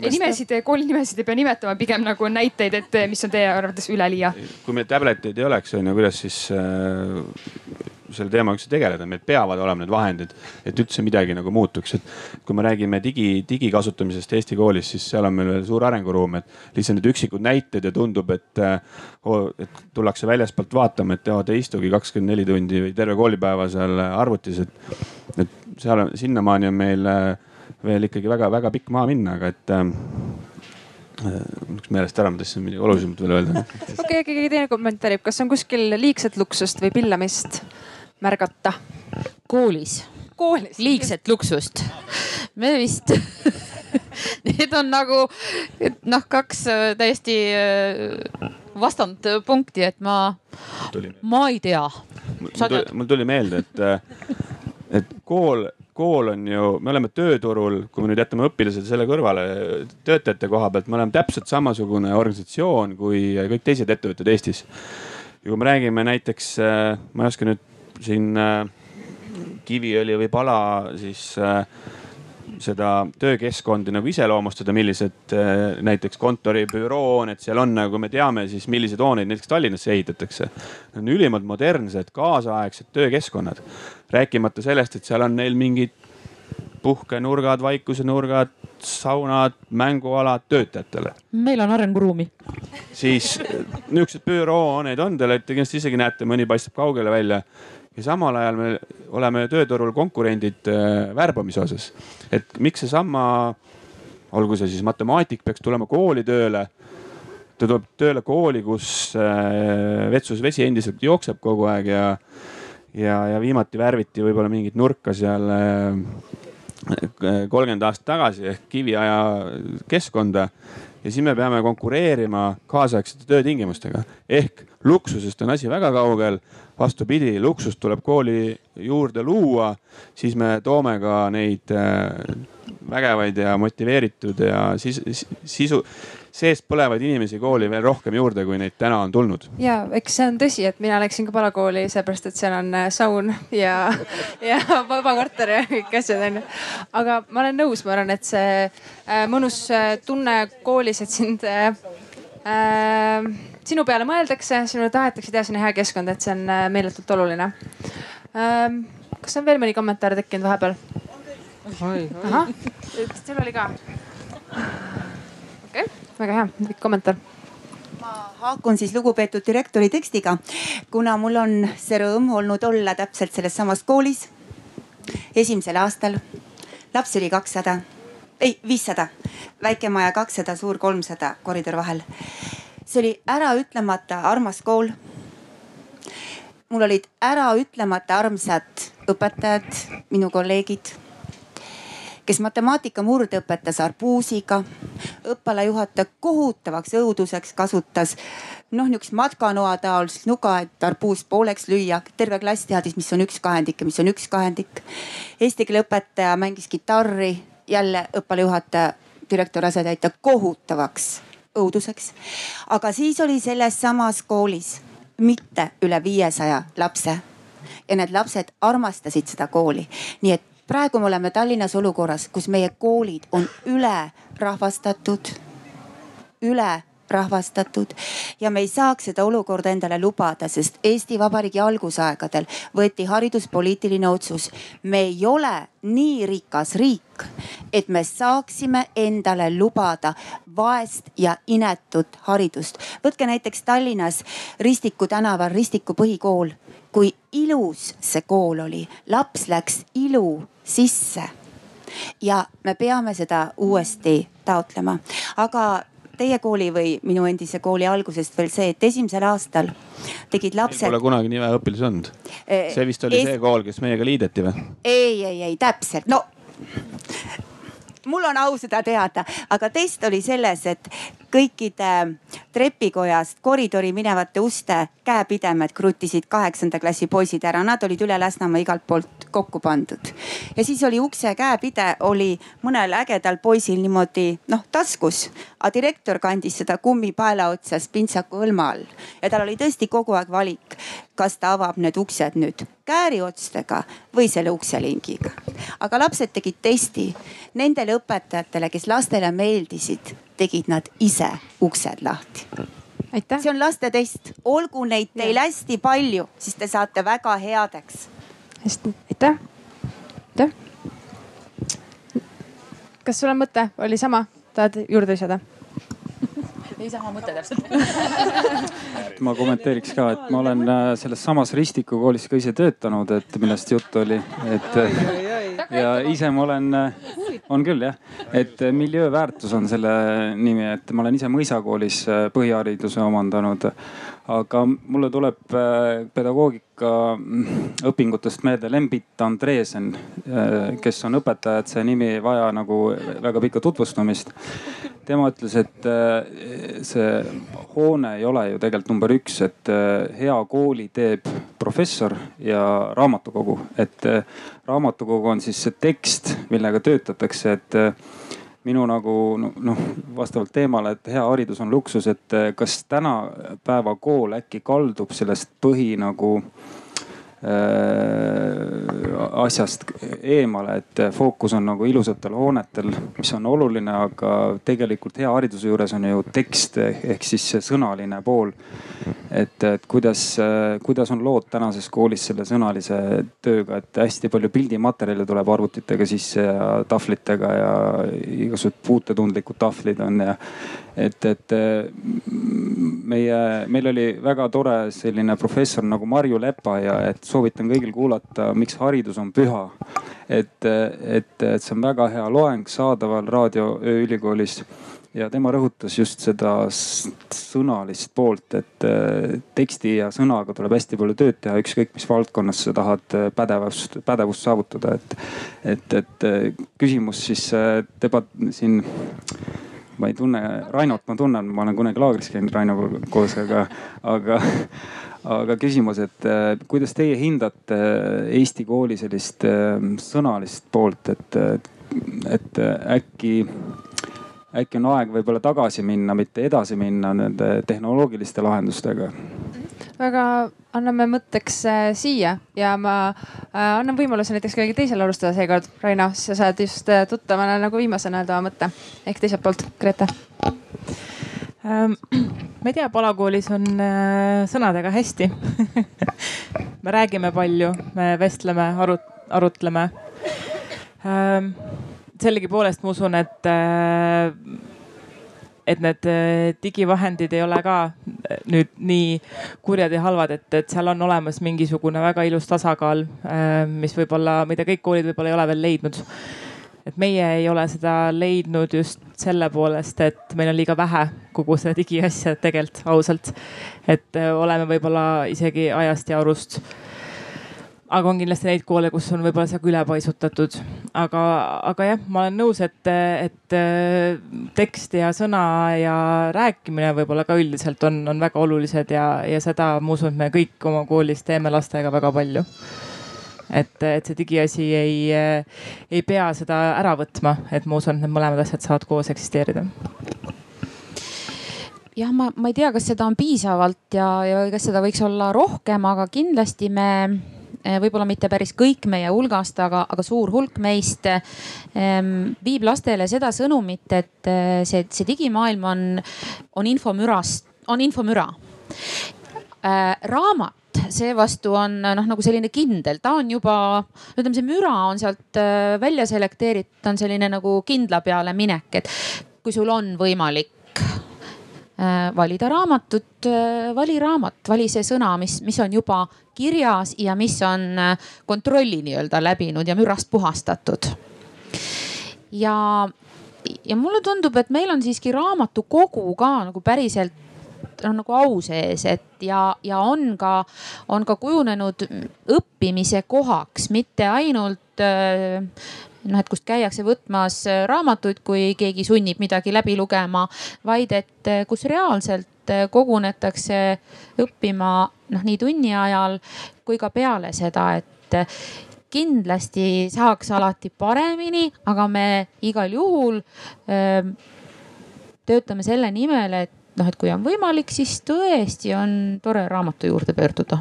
nimesid, koolinimesid ei pea nimetama, pigem nagu näiteid, et mis on teie arvates üleliia. kui meil tableteid ei oleks, on ju, kuidas siis äh, selle teemaga üldse tegeleda, meil peavad olema need vahendid, et üldse midagi nagu muutuks, et kui me räägime digi, digi kasutamisest Eesti koolis, siis seal on meil veel suur arenguruum, et lihtsalt need üksikud näited ja tundub, et, et tullakse väljaspoolt vaatama, et oh, te ei istugi kakskümmend neli tundi või terve koolipäeva seal arvutis, et, et seal on, sinnamaani on meil veel ikkagi väga-väga pikk maa minna, aga et läks meelest ära, ma tahtsin midagi olulisemat veel öelda. okei okay,, keegi teine kommenteerib, kas on kuskil liigset luksust või pillamist märgata? koolis. koolis. liigset luksust. me vist Need on nagu noh, kaks äh, täiesti äh, vastandpunkti, et ma, ma ei tea. mul tuli, meelde, et, äh, et kool kool on ju, me oleme tööturul, kui me nüüd jätame õpilased selle kõrvale töötajate koha pealt, me oleme täpselt samasugune organisatsioon kui kõik teised ettevõtted Eestis. ja kui me räägime näiteks, äh, ma ei oska nüüd siin äh, Kiviõli või Pala siis äh, seda töökeskkondi nagu iseloomustada, millised näiteks kontoribürooned seal on, nagu me teame, siis milliseid hooneid näiteks Tallinnasse ehitatakse. Need on ülimalt modernsed, kaasaegsed töökeskkonnad rääkimata sellest, et seal on neil mingid puhkenurgad, vaikusenurgad, saunad, mängualad töötajatele. meil on arenguruumi. siis niisuguseid bürohooneid on, te olete kindlasti isegi näete, mõni paistab kaugele välja. Ja samal ajal me oleme tööturul konkurendid äh, värbamise osas. et miks seesama, olgu see siis matemaatik, peaks tulema kooli tööle ta tuleb tööle kooli, kus äh, vetsus vesi endiselt jookseb kogu aeg ja ja, ja viimati värviti võib-olla mingit nurka seal äh, kolmkümmend aastat tagasi ehk kiviaja keskkonda. ja siis me peame konkureerima kaasaegsete töötingimustega ehk luksusest on asi väga kaugel. Vastupidi, luksust tuleb kooli juurde luua, siis me toome ka neid äh, vägevaid ja motiveeritud ja sisu, sisu, seest põlevaid inimesi kooli veel rohkem juurde, kui neid täna on tulnud. ja eks see on tõsi, et mina läksin ka Palakooli seepärast, et seal on äh, saun ja, ja vaba korter ja kõik asjad onju. aga ma olen nõus, ma arvan, et see äh, mõnus tunne koolis, et sind äh, sinu peale mõeldakse, sinule tahetakse teha sinna hea keskkond, et see on äh, meeletult oluline ähm,. kas on veel mõni kommentaar tekkinud vahepeal? ahah, sul oli ka? okei okay väga hea, pikk kommentaar ma haakun siis lugupeetud direktori tekstiga, kuna mul on see rõõm olnud olla täpselt selles samas koolis esimesel aastal. lapsi oli kakssada, ei viissada, väike maja kakssada, suur kolmsada, koridor vahel. See oli äraütlemata armas kool. mul olid äraütlemata armsad õpetajad, minu kolleegid kes matemaatika murde õpetas arbuusiga. õppealajuhataja kohutavaks õuduseks kasutas noh, niisugust matkanoa taolist nuga, et arbuus pooleks lüüa. terve klass teadis, mis on üks kahendik ja mis on üks kahendik. Eesti keele õpetaja mängis kitarri, jälle õppealajuhataja, direktori asetäitja kohutavaks õuduseks. aga siis oli selles samas koolis mitte üle viiesaja lapse ja need lapsed armastasid seda kooli. nii et praegu me oleme Tallinnas olukorras, kus meie koolid on ülerahvastatud, üle rahvastatud ja me ei saaks seda olukorda endale lubada, sest Eesti Vabariigi algusaegadel võeti hariduspoliitiline otsus. me ei ole nii rikas riik, et me saaksime endale lubada vaest ja inetut haridust. võtke näiteks Tallinnas Ristiku tänaval Ristiku põhikool kui ilus see kool oli, laps läks ilu sisse. ja me peame seda uuesti taotlema, aga teie kooli või minu endise kooli algusest veel see, et esimesel aastal tegid lapsed. Pole kunagi nii vähe õpilasi olnud. Eh, see vist oli es... see kool, kes meiega liideti või? ei, ei, ei täpselt, no mul on au seda teada, aga test oli selles, et kõikide trepikojast koridori minevate uste käepidemed krutisid kaheksanda klassi poisid ära, nad olid üle Lasnamäe igalt poolt kokku pandud. ja siis oli ukse käepide oli mõnel ägedal poisil niimoodi noh taskus, aga direktor kandis seda kummipaela otsas pintsaku hõlma all ja tal oli tõesti kogu aeg valik, kas ta avab need uksed nüüd kääriotstega või selle ukselingiga. aga lapsed tegid testi nendele õpetajatele, kes lastele meeldisid tegid nad ise uksed lahti see on lastetest, olgu neid teil ja. hästi palju, siis te saate väga headeks. hästi, aitäh. aitäh. kas sul on mõte, oli sama, tahad juurde lisada? ei sama mõte täpselt ma kommenteeriks ka, et ma olen äh, selles samas Ristiku koolis ka ise töötanud, et millest juttu oli, et ja ise ma olen, äh, on küll jah, et miljööväärtus on selle nimi, et ma olen ise mõisakoolis äh, põhihariduse omandanud. Aga mulle tuleb äh, pedagoogika mm, õpingutest meelde Lembit Andresen, äh, kes on õpetaja, et see nimi ei vaja nagu väga pikka tutvustamist. tema ütles, et äh, see hoone ei ole ju tegelikult number üks, et hea kooli teeb professor ja raamatukogu, et raamatukogu on siis see tekst, millega töötatakse, et minu nagu noh, vastavalt teemale, et hea haridus on luksus, et eh, kas tänapäeva kool äkki kaldub sellest põhi nagu Äh, asjast eemale, et fookus on nagu ilusatel hoonetel, mis on oluline, aga tegelikult hea hariduse juures on ju tekst ehk siis see sõnaline pool. et, et kuidas, kuidas on lood tänases koolis selle sõnalise tööga, et hästi palju pildimaterjali tuleb arvutitega sisse ja tahvlitega ja igasugused puutetundlikud tahvlid on ja et, et meie, meil oli väga tore selline professor nagu Marju Lepa ja et soovitan kõigil kuulata, miks haridus on püha. et, et, et see on väga hea loeng saadaval Raadio Ööülikoolis ja tema rõhutas just seda sõnalist poolt, et teksti ja sõnaga tuleb hästi palju tööd teha, ükskõik mis valdkonnas sa tahad pädevust, pädevust saavutada, et, et, et küsimus siis debat siin ma ei tunne, Rainot ma tunnen, ma olen kunagi laagris käinud Rainoga koos, aga, aga, aga küsimus, et äh, kuidas teie hindate Eesti kooli sellist äh, sõnalist poolt, et, et äkki äkki on aeg võib-olla tagasi minna, mitte edasi minna nende tehnoloogiliste lahendustega? Väga anname mõtteks äh, siia ja ma äh, annan võimaluse näiteks kellelgi teisel alustada seekord. Raino, sa saad just äh, tuttavana nagu viimasena öelda oma mõtte ehk teiselt poolt, Grete ähm,. ma ei tea, Palakoolis on äh, sõnadega hästi me räägime palju, me vestleme, arut-, arutleme ähm,. sellegipoolest ma usun, et äh, et need äh, digivahendid ei ole ka äh, nüüd nii kurjad ja halvad, et, et seal on olemas mingisugune väga ilus tasakaal, äh, mis võib-olla, mida kõik koolid võib-olla ei ole veel leidnud. et meie ei ole seda leidnud just selle poolest, et meil on liiga vähe kogu seda digiasja tegelikult ausalt. et oleme võib-olla isegi ajast ja arust aga on kindlasti neid koole, kus on võib-olla see ka üle paisutatud. aga, aga jah, ma olen nõus, et, et äh, tekst ja sõna ja rääkimine võib-olla ka üldiselt on, on väga olulised ja, ja seda ma usun, et me kõik oma koolis teeme lastega väga palju et, et see digiasi ei, ei pea seda ära võtma, et ma usun, et need mõlemad asjad saavad koos eksisteerida jah, ma, ma ei tea, kas seda on piisavalt ja, ja kas seda võiks olla rohkem, aga kindlasti me võib-olla mitte päris kõik meie hulgast, aga, aga suur hulk meist ehm, viib lastele seda sõnumit, et eh, see, see digimaailm on, on infomürast, on infomüra. Eh, raamat seevastu on noh, nagu selline kindel, ta on juba, ütleme, see müra on sealt välja selekteeritud, on selline nagu kindla peale minek, et kui sul on võimalik Äh, valida raamatut, äh, vali raamat, vali see sõna, mis, mis on juba kirjas ja mis on äh, kontrolli nii-öelda läbinud ja mürast puhastatud. ja, ja mulle tundub, et meil on siiski raamatukogu ka nagu päriselt on nagu au sees, et ja, ja on ka, on ka kujunenud õppimise kohaks, mitte ainult noh, et kust käiakse võtmas äh, raamatuid, kui keegi sunnib midagi läbi lugema, vaid et äh, kus reaalselt äh, kogunetakse õppima noh, nii tunni ajal kui ka peale seda, et kindlasti saaks alati paremini, aga me igal juhul öö, töötame selle nimel, et noh, et kui on võimalik, siis tõesti on tore raamatu juurde pöörduda.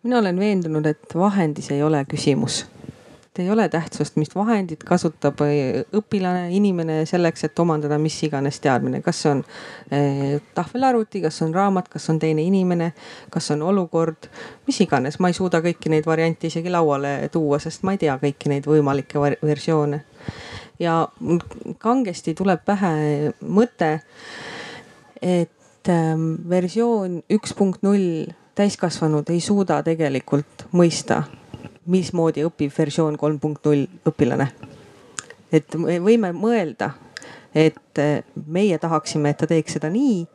Mina olen veendunud, et vahendis ei ole küsimus et ei ole tähtsust, mis vahendit kasutab õpilane, inimene selleks, et omandada mis iganes teadmine, kas see on eh, tahvelarvuti, kas on raamat, kas on teine inimene, kas on olukord, mis iganes, ma ei suuda kõiki neid variante isegi lauale tuua, sest ma ei tea kõiki neid võimalikke versioone. ja kangesti tuleb pähe mõte, et ähm, versioon üks punkt null täiskasvanud ei suuda tegelikult mõista mismoodi õpib versioon kolm punkt null õpilane. et me võime mõelda, et eh, meie tahaksime, et ta teeks seda nii,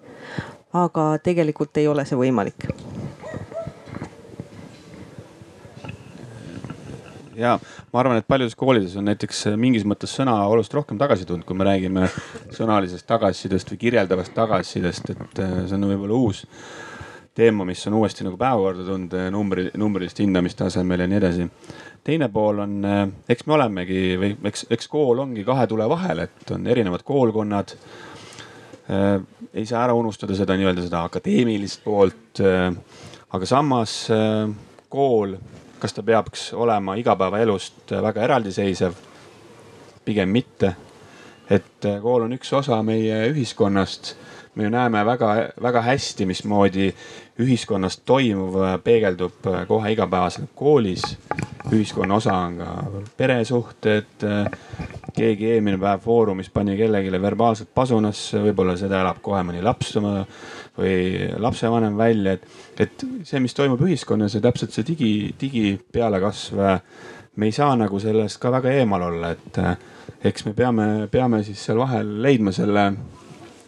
aga tegelikult ei ole see võimalik ja ma arvan, et paljudes koolides on näiteks mingis mõttes sõna oluliselt rohkem tagasi tulnud, kui me räägime sõnalisest tagasisidest või kirjeldavast tagasisidest, et eh, see on võib-olla uus teema, mis on uuesti nagu päevakorda tulnud numbri, numbrilist hindamist asemel ja nii edasi. teine pool on, eh, eks me olemegi või eks, eks kool ongi kahe tule vahel, et on erinevad koolkonnad äh,. ei saa ära unustada seda nii-öelda seda akadeemilist poolt aga samas kool, kas ta peaks olema igapäevaelust väga eraldiseisev? pigem mitte. et kool on üks osa meie ühiskonnast me ju näeme väga-väga hästi, mismoodi ühiskonnas toimuv peegeldub kohe igapäevaselt koolis. ühiskonna osa on ka peresuhted. keegi eelmine päev Foorumis pani kellelegi verbaalselt pasunasse, võib-olla seda elab kohe mõni laps või lapsevanem välja, et, et see, mis toimub ühiskonnas ja täpselt see digi, digipealekasv me ei saa nagu sellest ka väga eemal olla, et eks me peame, peame siis seal vahel leidma selle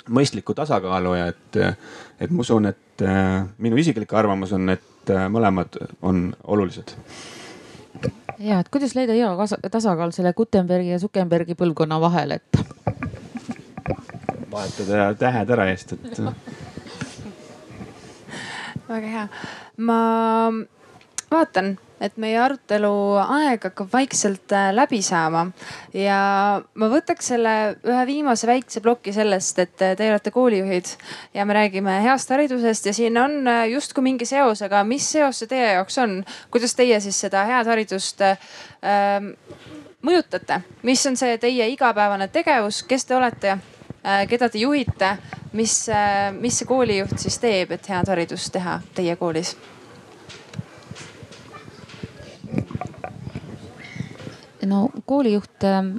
mõistliku tasakaalu ja et, et ma usun, et äh, minu isiklik arvamus on, et äh, mõlemad on olulised. ja, et kuidas leida hea tasakaal selle Gutenbergi ja Zuckerbergi põlvkonna vahel, et. vahetada tähed ära eest, et. väga hea, ma vaatan et meie arutelu aeg hakkab vaikselt äh, läbi saama. Ja ma võtaks selle ühe viimase väikse ploki sellest, et äh, te olete koolijuhid ja me räägime heast haridusest ja siin on äh, justkui mingi seos, aga mis seos see teie jaoks on, kuidas teie siis seda head haridust äh, mõjutate, mis on see teie igapäevane tegevus, kes te olete, keda te juhite, mis, mis see koolijuht siis teeb, et head haridust teha teie koolis? No koolijuht, ähm,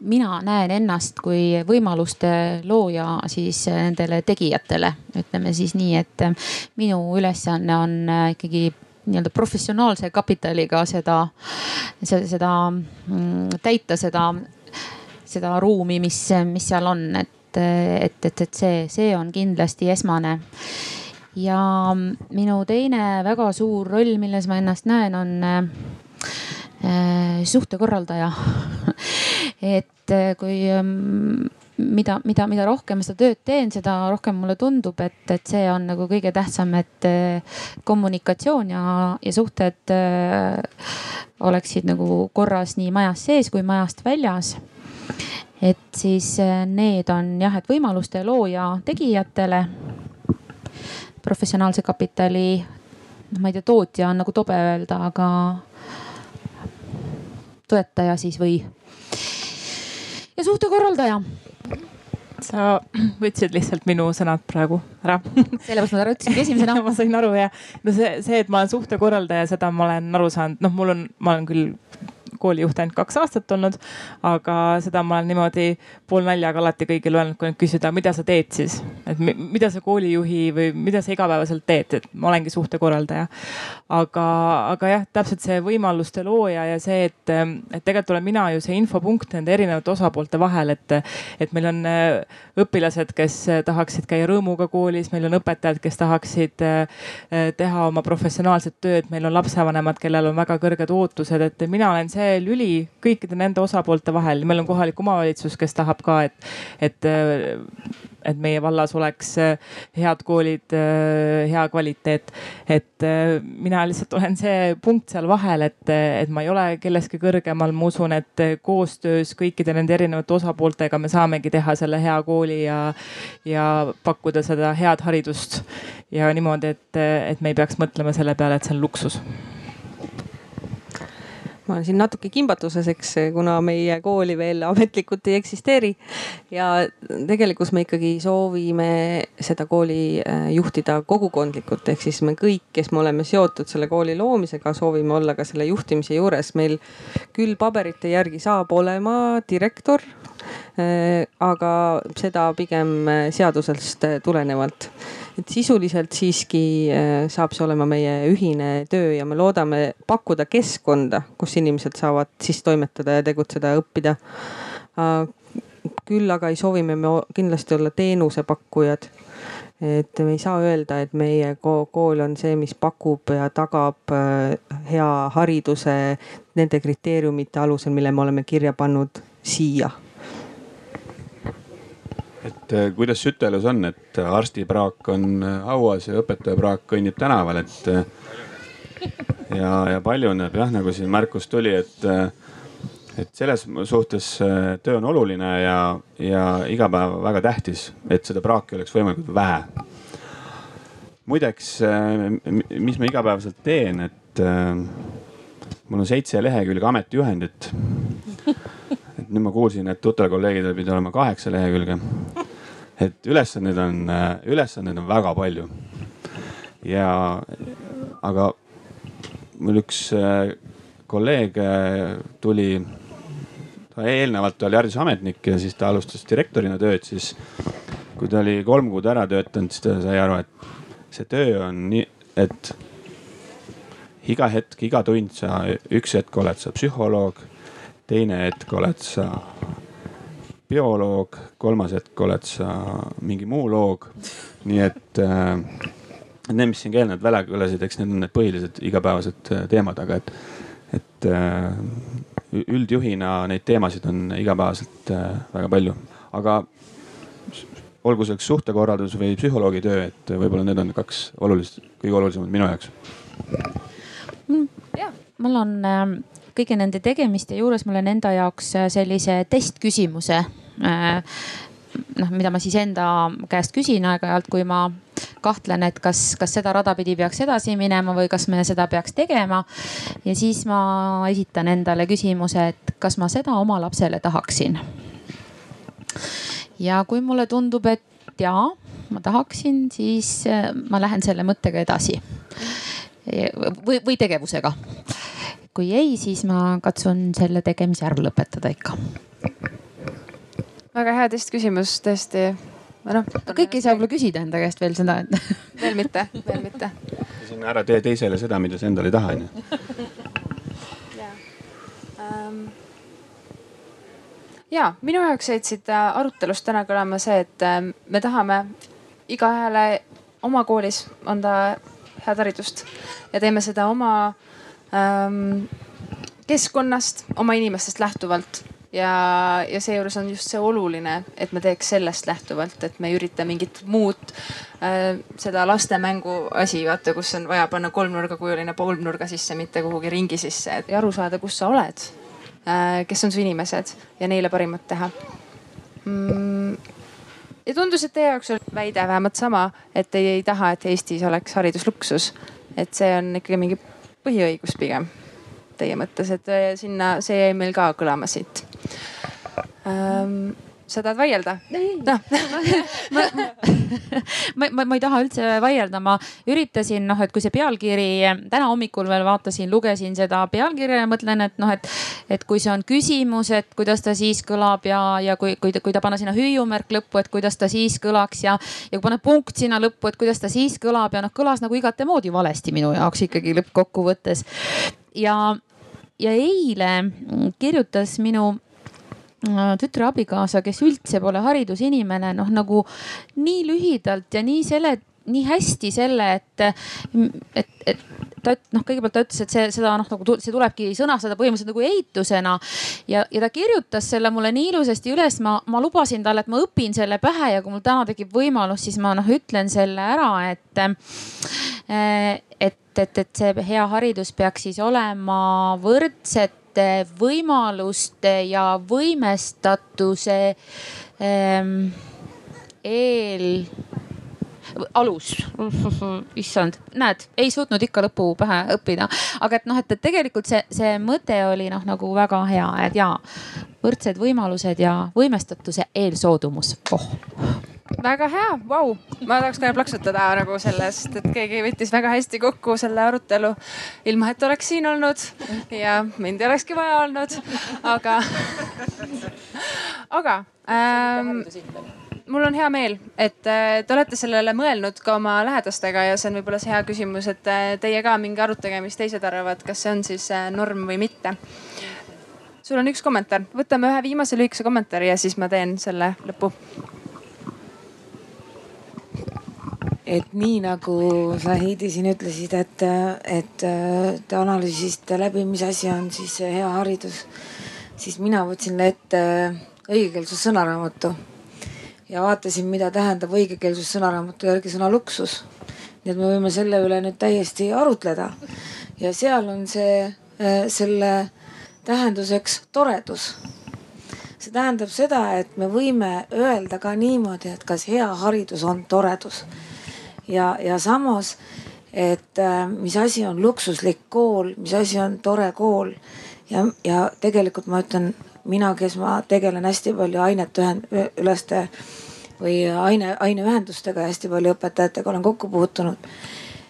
mina näen ennast kui võimaluste looja siis äh, nendele tegijatele, ütleme siis nii, et äh, minu ülesanne on äh, ikkagi nii-öelda professionaalse kapitaliga seda, seda mm, täita seda, seda ruumi, mis, mis seal on, et, et, et, et see, see on kindlasti esmane. Ja minu teine väga suur roll, milles ma ennast näen, on Äh, suhtekorraldaja et äh, kui ähm, mida, mida, mida rohkem seda tööd teen, seda rohkem mulle tundub, et, et see on nagu kõige tähtsam, et äh, kommunikatsioon ja, ja suhted äh, oleksid nagu korras nii majas sees kui majast väljas. et siis need on jah, et võimaluste looja tegijatele. professionaalse kapitali, ma ei tea, tootja on nagu tobe öelda, aga toetaja siis või. ja suhtekorraldaja sa võtsid lihtsalt minu sõnad praegu ära. sellepärast ma ütlesingi esimesena ma sain aru ja no see, see, et ma olen suhtekorraldaja, seda ma olen aru saanud, noh, mul on, ma olen küll koolijuht ainult kaks aastat olnud. aga seda ma olen niimoodi poolnaljaga alati kõigile öelnud, kui nad küsivad, mida sa teed siis, et mida sa koolijuhi või mida sa igapäevaselt teed, et ma olengi suhtekorraldaja. aga, aga jah, täpselt see võimaluste looja ja see, et, et tegelikult olen mina ju see infopunkt nende erinevate osapoolte vahel, et, et meil on äh, õpilased, kes tahaksid käia rõõmuga koolis, meil on õpetajad, kes tahaksid äh, teha oma professionaalset tööd, meil on lapsevanemad, kellel on väga kõrged ootused, et mina olen see lüli kõikide nende osapoolte vahel, meil on kohalik omavalitsus, kes tahab ka, et, et, et meie vallas oleks head koolid, hea kvaliteet. et mina lihtsalt olen see punkt seal vahel, et, et ma ei ole kellestki kõrgemal, ma usun, et koostöös kõikide nende erinevate osapooltega me saamegi teha selle hea kooli ja, ja pakkuda seda head haridust. Ja niimoodi, et, et me ei peaks mõtlema selle peale, et see on luksus ma olen siin natuke kimbatuses, eks, kuna meie kooli veel ametlikult ei eksisteeri. ja tegelikult me ikkagi soovime seda kooli äh, juhtida kogukondlikult, ehk siis me kõik, kes me oleme seotud selle kooli loomisega, soovime olla ka selle juhtimise juures. meil küll paberite järgi saab olema direktor aga seda pigem äh, seadusest tulenevalt. Et sisuliselt siiski äh, saab see olema meie ühine töö ja me loodame pakkuda keskkonda, kus inimesed saavad siis toimetada ja tegutseda ja õppida. Äh, küll aga ei soovi me kindlasti olla teenusepakkujad. Et me ei saa öelda, et meie kool on see, mis pakub ja tagab äh, hea hariduse nende kriteeriumite alusel, mille me oleme kirja pannud siia et äh, kuidas Sütelus on, et arstipraak on äh, hauas ja õpetajapraak kõnnib tänaval, et äh, ja, ja paljuneb jah, nagu siin märkus tuli, et, et selles suhtes töö on oluline ja, ja iga päev väga tähtis, et seda praaki oleks võimalikult vähe. muideks, mis ma igapäevaselt teen, et mul on seitse lehekülge ametijuhendit et nüüd ma kuulsin, et tuttaval kolleegidel pidi olema kaheksa lehekülge. et ülesandeid on, ülesandeid on väga palju. ja, aga mul üks äh, kolleeg äh, tuli, ta eelnevalt oli haridusametnik ja siis ta alustas direktorina tööd, siis kui ta oli kolm kuud ära töötanud, siis ta sai aru, et see töö on nii, et iga hetk, iga tund sa, üks hetk oled sa psühholoog teine hetk oled sa bioloog, kolmas hetk oled sa mingi muu loog. nii et äh, need, mis siin ka eelnevalt välja kõlasid, eks need on need põhilised igapäevased äh, teemad, aga et, et äh, üldjuhina neid teemasid on igapäevaselt äh, väga palju, aga olgu selleks suhtekorraldus või psühholoogi töö, et võib-olla need on kaks olulist, kõige olulisemad minu jaoks. Mm, jah, mul on äh, kõigi nende tegemiste juures ma olen enda jaoks äh, sellise testküsimuse äh, noh, mida ma siis enda käest küsin aeg-ajalt, kui ma kahtlen, et kas, kas seda rada pidi peaks edasi minema või kas me seda peaks tegema. ja siis ma esitan endale küsimuse, et kas ma seda oma lapsele tahaksin. ja kui mulle tundub, et jaa, ma tahaksin, siis äh, ma lähen selle mõttega edasi. või, või tegevusega kui ei, siis ma katsun selle tegemise ära lõpetada ikka. väga hea testküsimus tõesti. noh, kõik ei saa võib-olla küsida enda käest veel seda, et veel mitte, veel mitte. siin ära tee teisele seda, mida sa endale ei taha, onju. Ja minu jaoks jäid siit äh, arutelust täna kõlama see, et ähm, me tahame igaühele oma koolis anda head haridust ja teeme seda oma ähm, keskkonnast, oma inimestest lähtuvalt ja, ja seejuures on just see oluline, et me teeks sellest lähtuvalt, et me ei ürita mingit muud äh, seda laste mängu asi, vaata, kus on vaja panna kolmnurgakujuline kolmnurga sisse, mitte kuhugi ringi sisse, et aru saada, kus sa oled äh,. kes on su inimesed ja neile parimat teha mm ja tundus, et teie jaoks oli väide vähemalt sama, et teie ei taha, et Eestis oleks haridus luksus. et see on ikkagi mingi põhiõigus pigem teie mõttes, et äh, sinna, see jäi meil ka kõlama siit. Ähm, sa tahad vaielda? noh ma, ma, ma, ma ei taha üldse vaielda, ma üritasin noh, et kui see pealkiri täna hommikul veel vaatasin, lugesin seda pealkirja ja mõtlen, et noh, et, et kui see on küsimus, et kuidas ta siis kõlab ja, ja kui, kui, kui ta panna sinna hüüumärk lõppu, et kuidas ta siis kõlaks ja, ja kui panna punkt sinna lõppu, et kuidas ta siis kõlab ja noh, kõlas nagu igatemoodi valesti minu jaoks ikkagi lõppkokkuvõttes. ja, ja eile kirjutas minu tütre abikaasa, kes üldse pole haridusinimene, noh nagu nii lühidalt ja nii selle, nii hästi selle, et, et, et ta noh, kõigepealt ta ütles, et see, seda noh, nagu see tulebki sõnastada põhimõtteliselt nagu eitusena. ja, ja ta kirjutas selle mulle nii ilusasti üles, ma, ma lubasin talle, et ma õpin selle pähe ja kui mul täna tekib võimalus, siis ma noh, ütlen selle ära, et, et, et, et see hea haridus peaks siis olema võrdset võrdsete võimaluste ja võimestatuse ähm, eel alus, issand, näed, ei suutnud ikka lõpu pähe õppida. aga et noh, et, tegelikult see, see mõte oli noh, nagu väga hea, et jaa, võrdsed võimalused ja võimestatuse eelsoodumus. Oh väga hea, vau, ma tahaks ka plaksutada nagu sellest, et keegi võttis väga hästi kokku selle arutelu. ilma, et oleks siin olnud ja mind ei olekski vaja olnud, aga, aga ähm, mul on hea meel, et äh, te olete sellele mõelnud ka oma lähedastega ja see on võib-olla see hea küsimus, et äh, teie ka minge arutage, mis teised arvavad, kas see on siis äh, norm või mitte. sul on üks kommentaar, võtame ühe viimase lühikese kommentaari ja siis ma teen selle lõpu et nii nagu sa Heidi siin ütlesid, et, et te analüüsisite läbi, mis asi on siis hea haridus, siis mina võtsin ette õigekeelsus sõnaraamatu ja vaatasin, mida tähendab õigekeelsus sõnaraamatu järgi sõna luksus. nii et me võime selle üle nüüd täiesti arutleda. Ja seal on see, selle tähenduseks toredus. See tähendab seda, et me võime öelda ka niimoodi, et kas hea haridus on toredus ja, ja samas, et äh, mis asi on luksuslik kool, mis asi on tore kool ja, ja tegelikult ma ütlen, mina, kes ma tegelen hästi palju aineteüleste või aine, aineühendustega hästi palju õpetajatega olen kokku puutunud,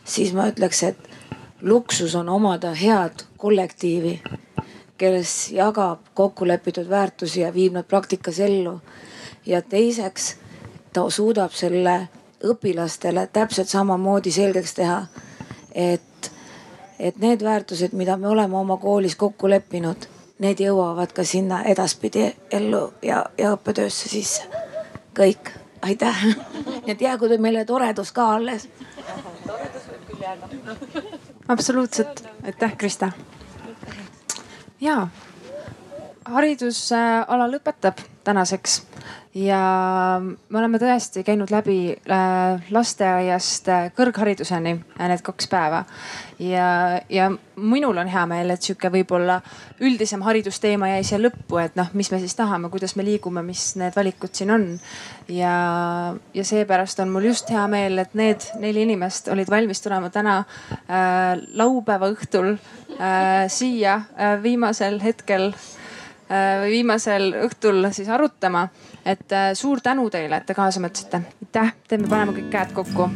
siis ma ütleks, et luksus on omada head kollektiivi, kes jagab kokkulepitud väärtusi ja viib nad praktikas ellu. ja teiseks ta suudab selle õpilastele täpselt samamoodi selgeks teha, et, et need väärtused, mida me oleme oma koolis kokku leppinud, need jõuavad ka sinna edaspidi ellu ja, ja õppetöösse sisse. kõik, aitäh. nii et jäägu meile toredus ka alles. toredus võib küll jääda. absoluutselt, aitäh, Krista. ja haridusala lõpetab tänaseks ja me oleme tõesti käinud läbi äh, lasteaiast äh, kõrghariduseni äh, need kaks päeva. ja, ja minul on hea meel, et sihuke võib-olla üldisem haridusteema jäi siia lõppu, et noh, mis me siis tahame, kuidas me liigume, mis need valikud siin on. ja, ja seepärast on mul just hea meel, et need neli inimest olid valmis tulema täna äh, laupäeva õhtul äh, siia äh, viimasel hetkel või viimasel õhtul siis arutama et äh, suur tänu teile, et te kaasa mõtlesite. aitäh, teeme, paneme kõik käed kokku